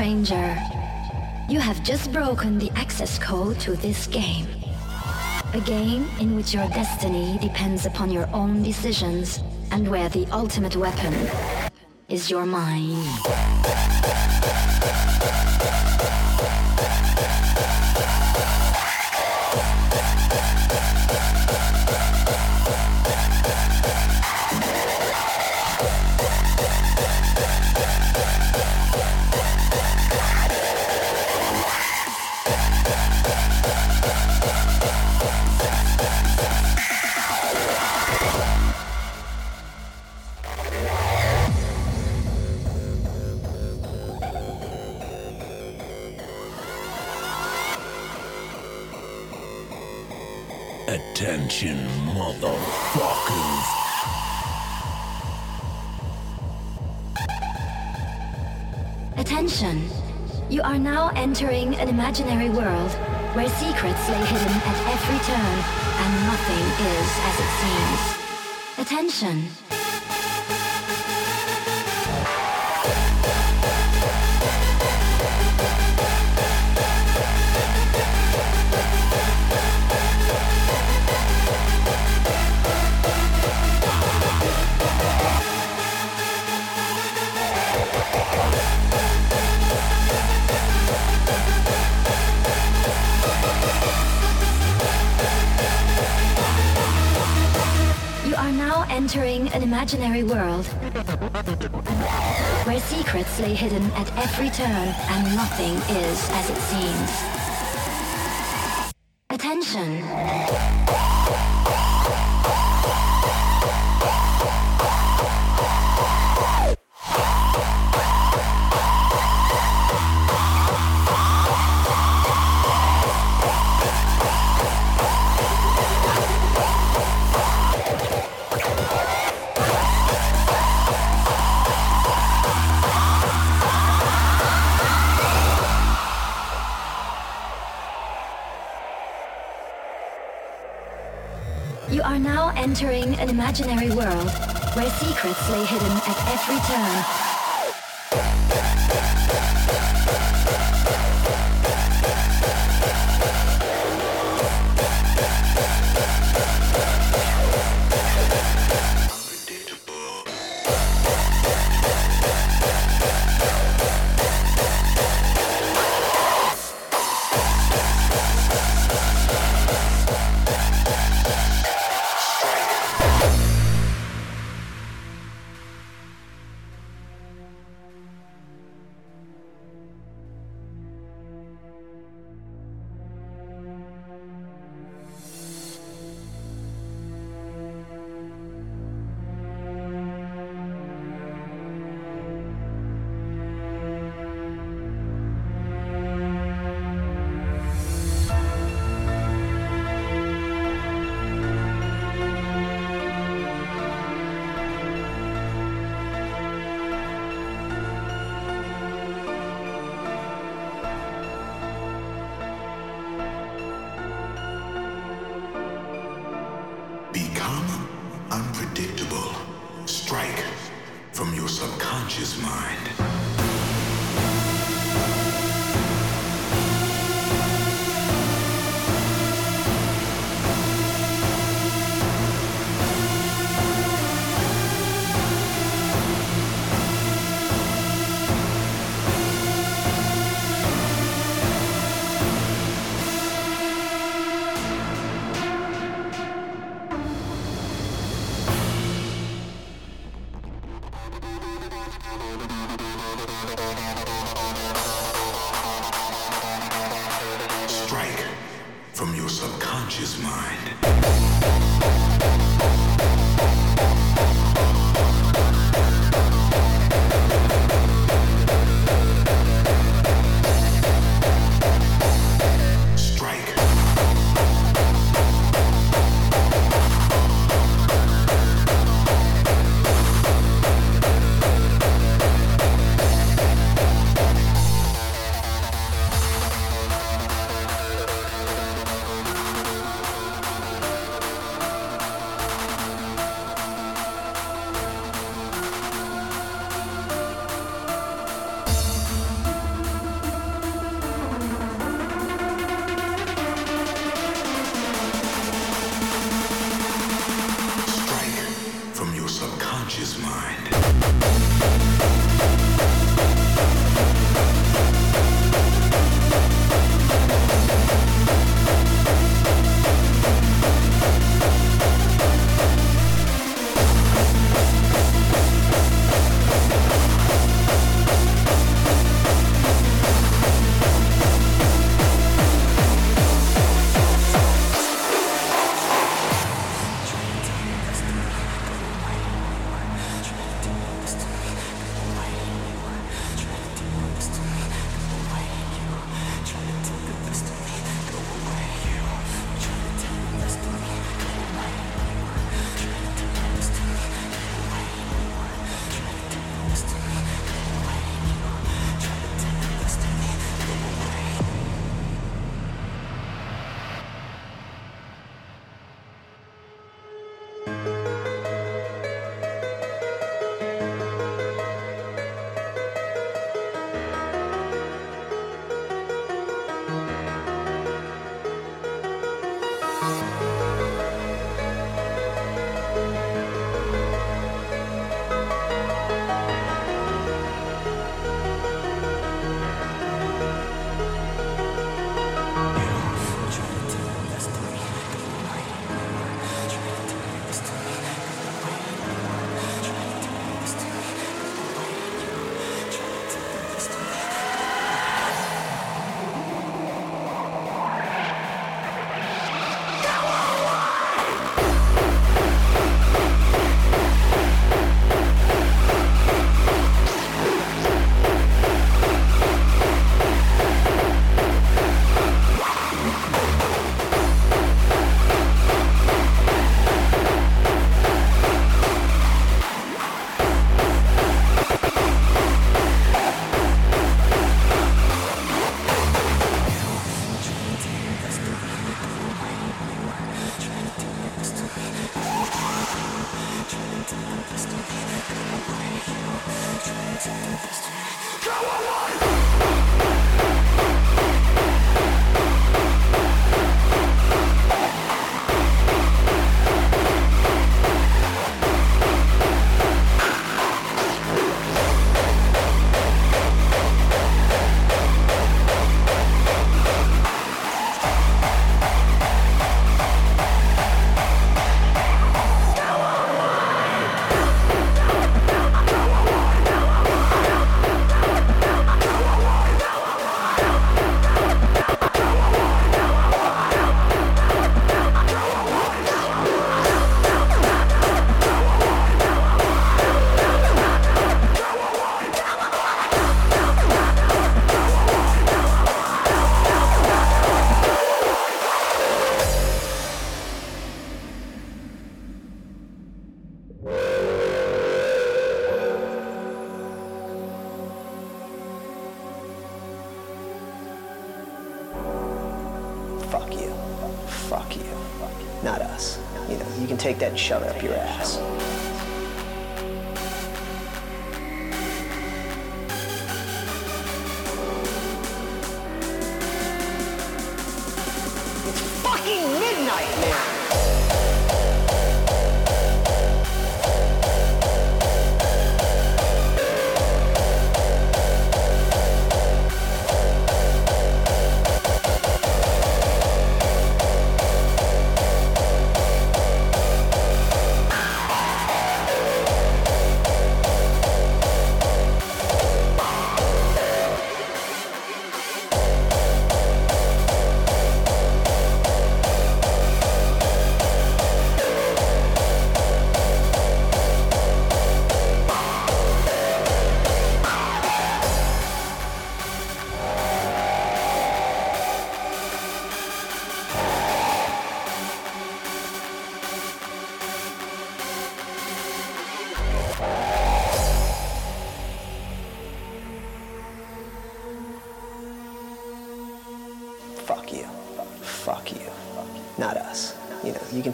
S20: Stranger. You have just broken the access code to this game. A game in which your destiny depends upon your own decisions and where the ultimate weapon is your mind. Lay hidden at every turn and nothing is as it seems. Attention! Entering an imaginary world where secrets lay hidden at every turn and nothing is as it seems. Attention! Imaginary world where secrets lay hidden at every turn.
S21: said, shut up.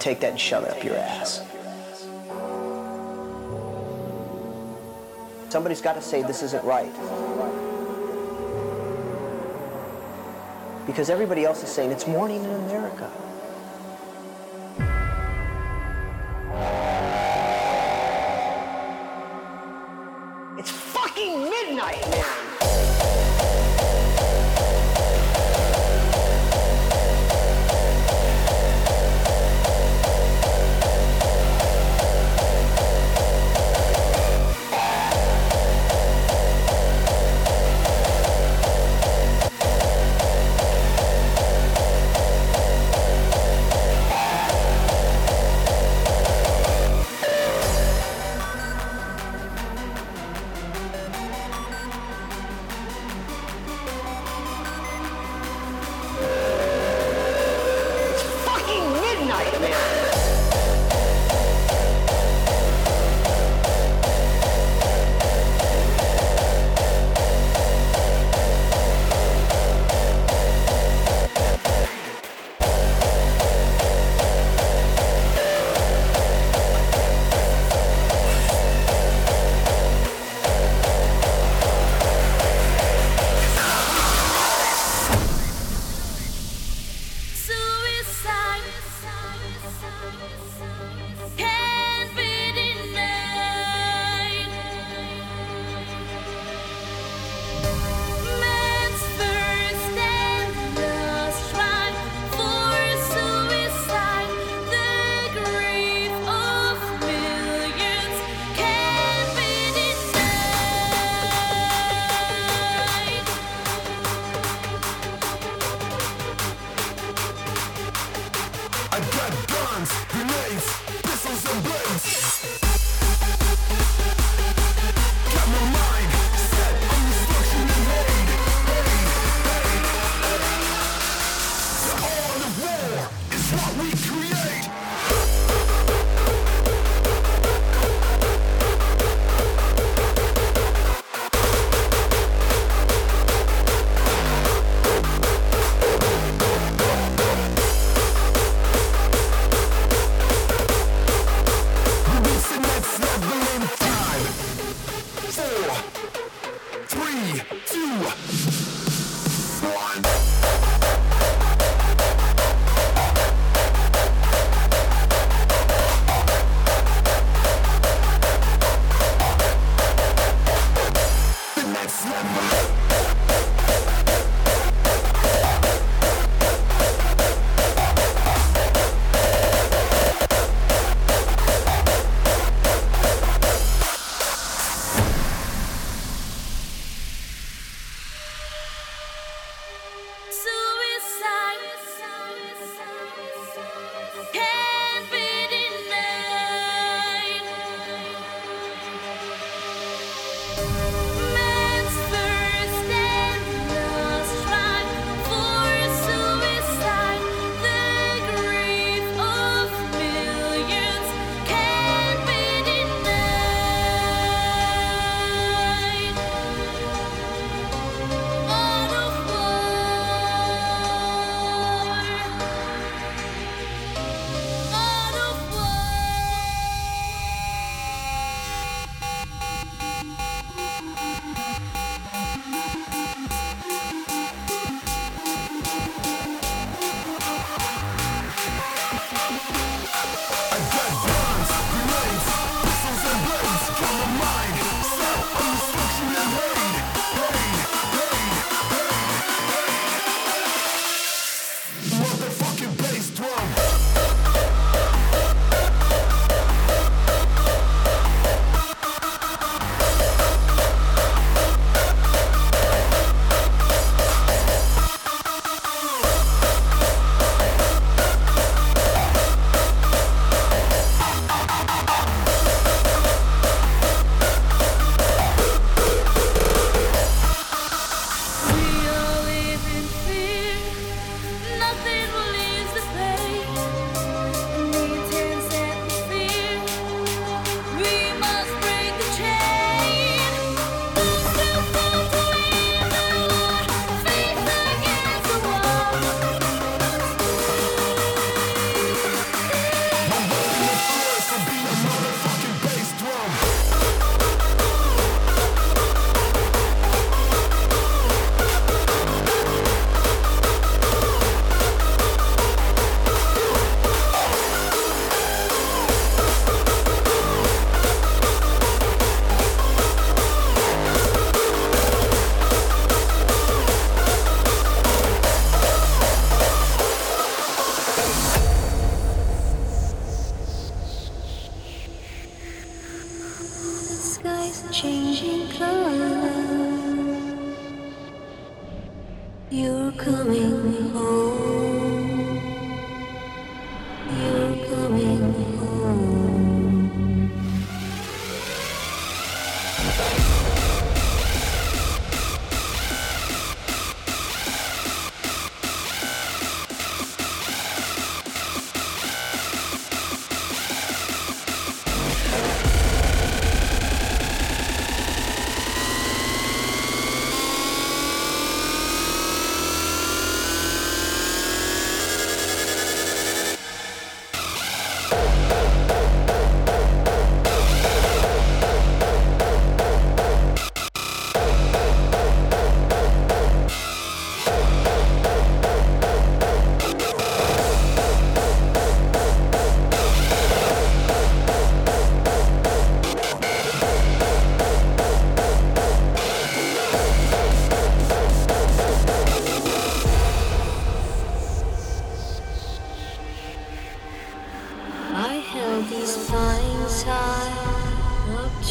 S21: take that and shove it up your ass. Somebody's got to say this isn't right. Because everybody else is saying it's morning in America.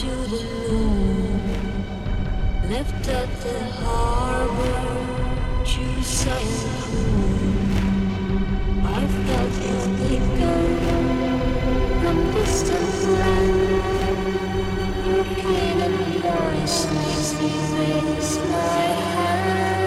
S22: To the moon. Left at the harbor to Cancun. I felt his flicker from distant land. Your pain and voice me my hands.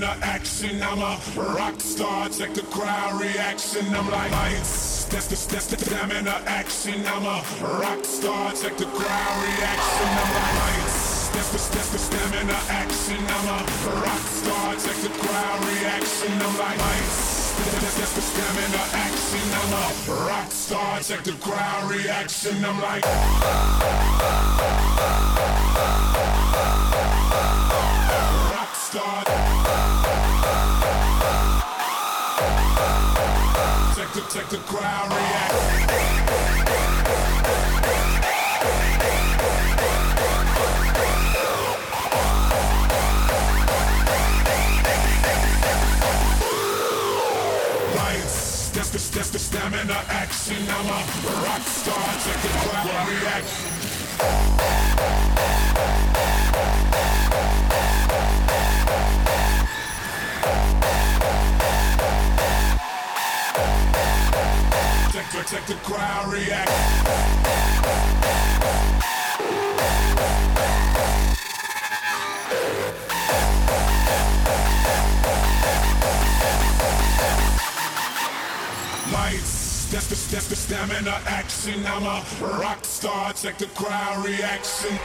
S23: The action. I'm a rock star, check the crowd reaction. I'm like lights, that's the, that's the stamina action. I'm a rock star, check the crowd reaction. I'm like lights, that's the, that's the stamina action. I'm a rock star, check the crowd reaction. I'm like lights, that's, that's the stamina action. I'm a rock star, check the crowd reaction. I'm like. The, check the crowd the stamina action. I'm a rock star. Check the crowd react. Lights, stamina action. I'm a rock star, check the crowd reaction.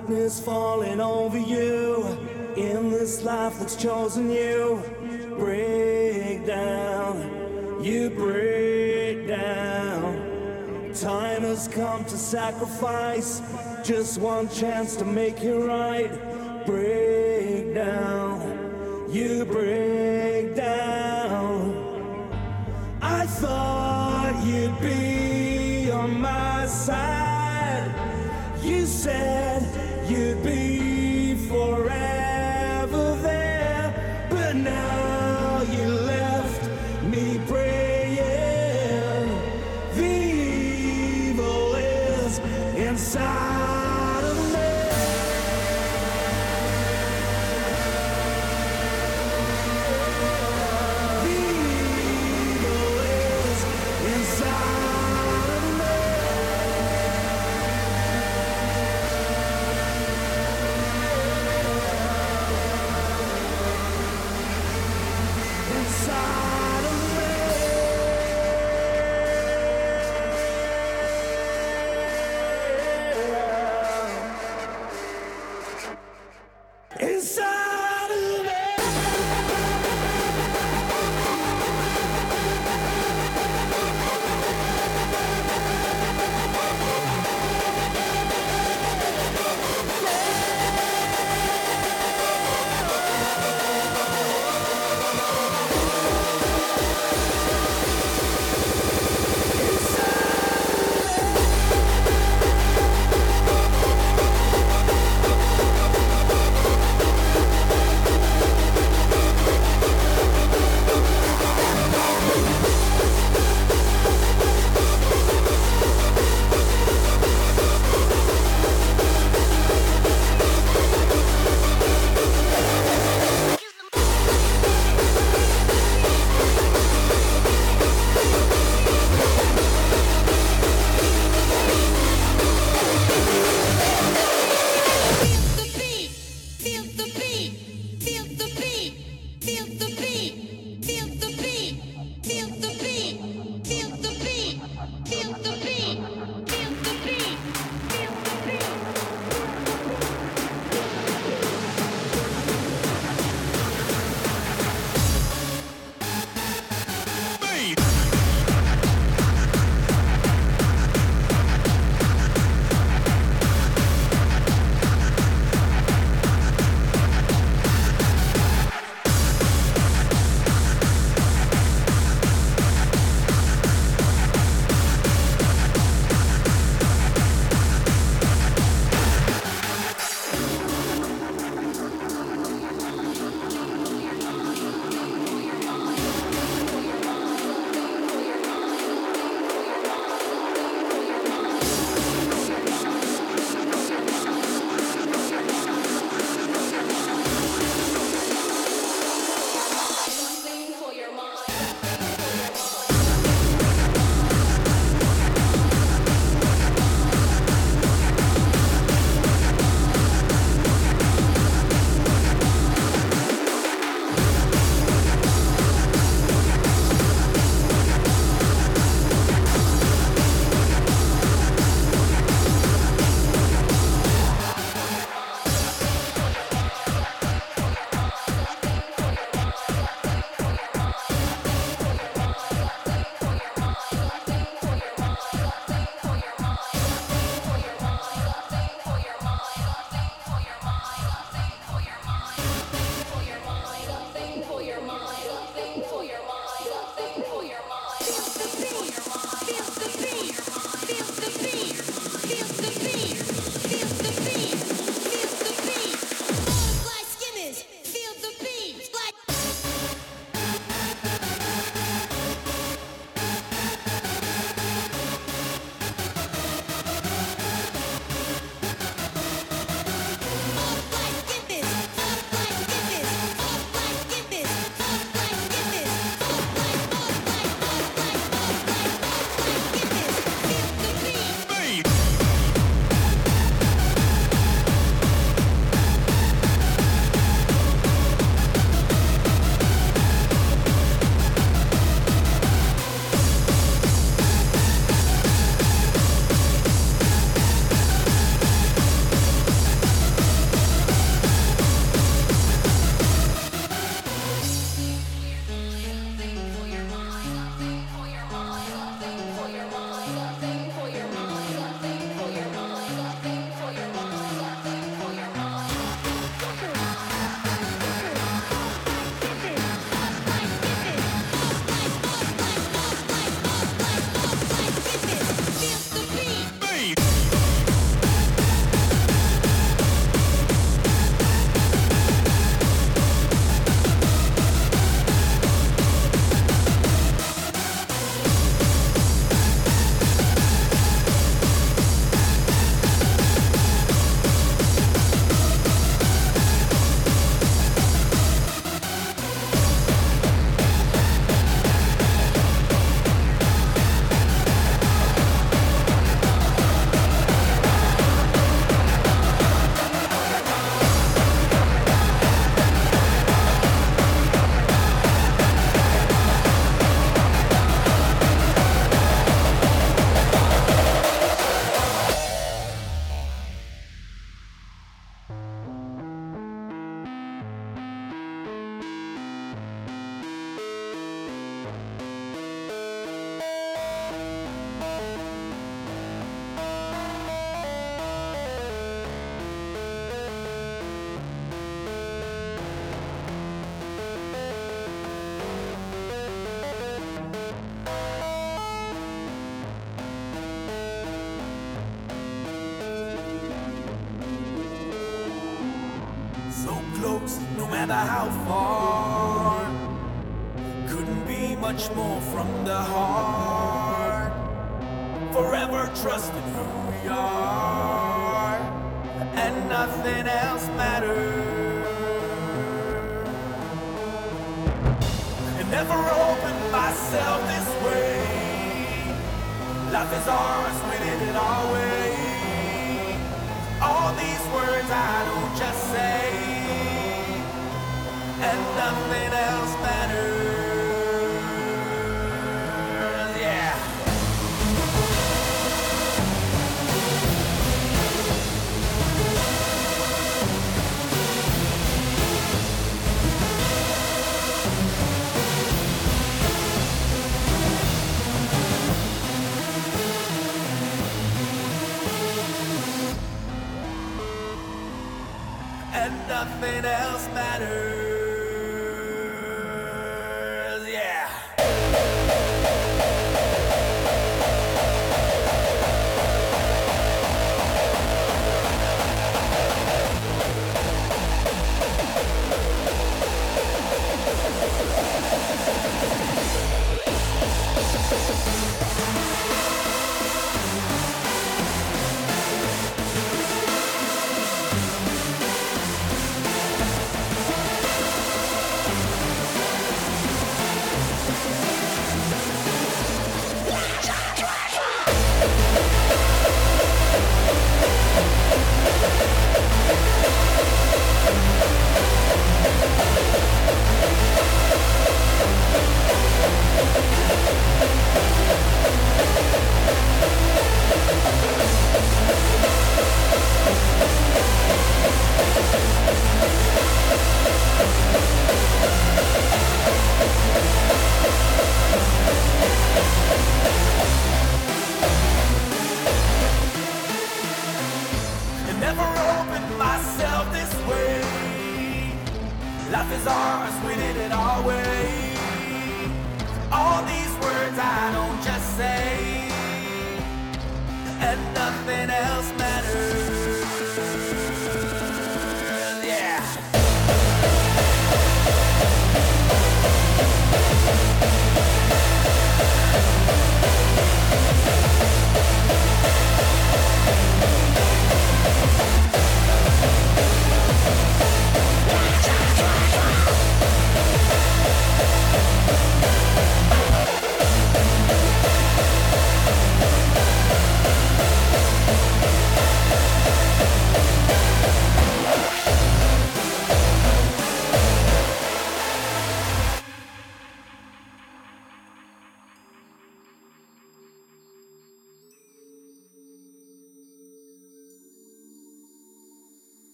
S24: Darkness falling over you in this life that's chosen you. Break down, you break down. Time has come to sacrifice just one chance to make it right. Break down, you break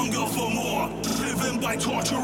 S11: hunger for more. Driven by torturous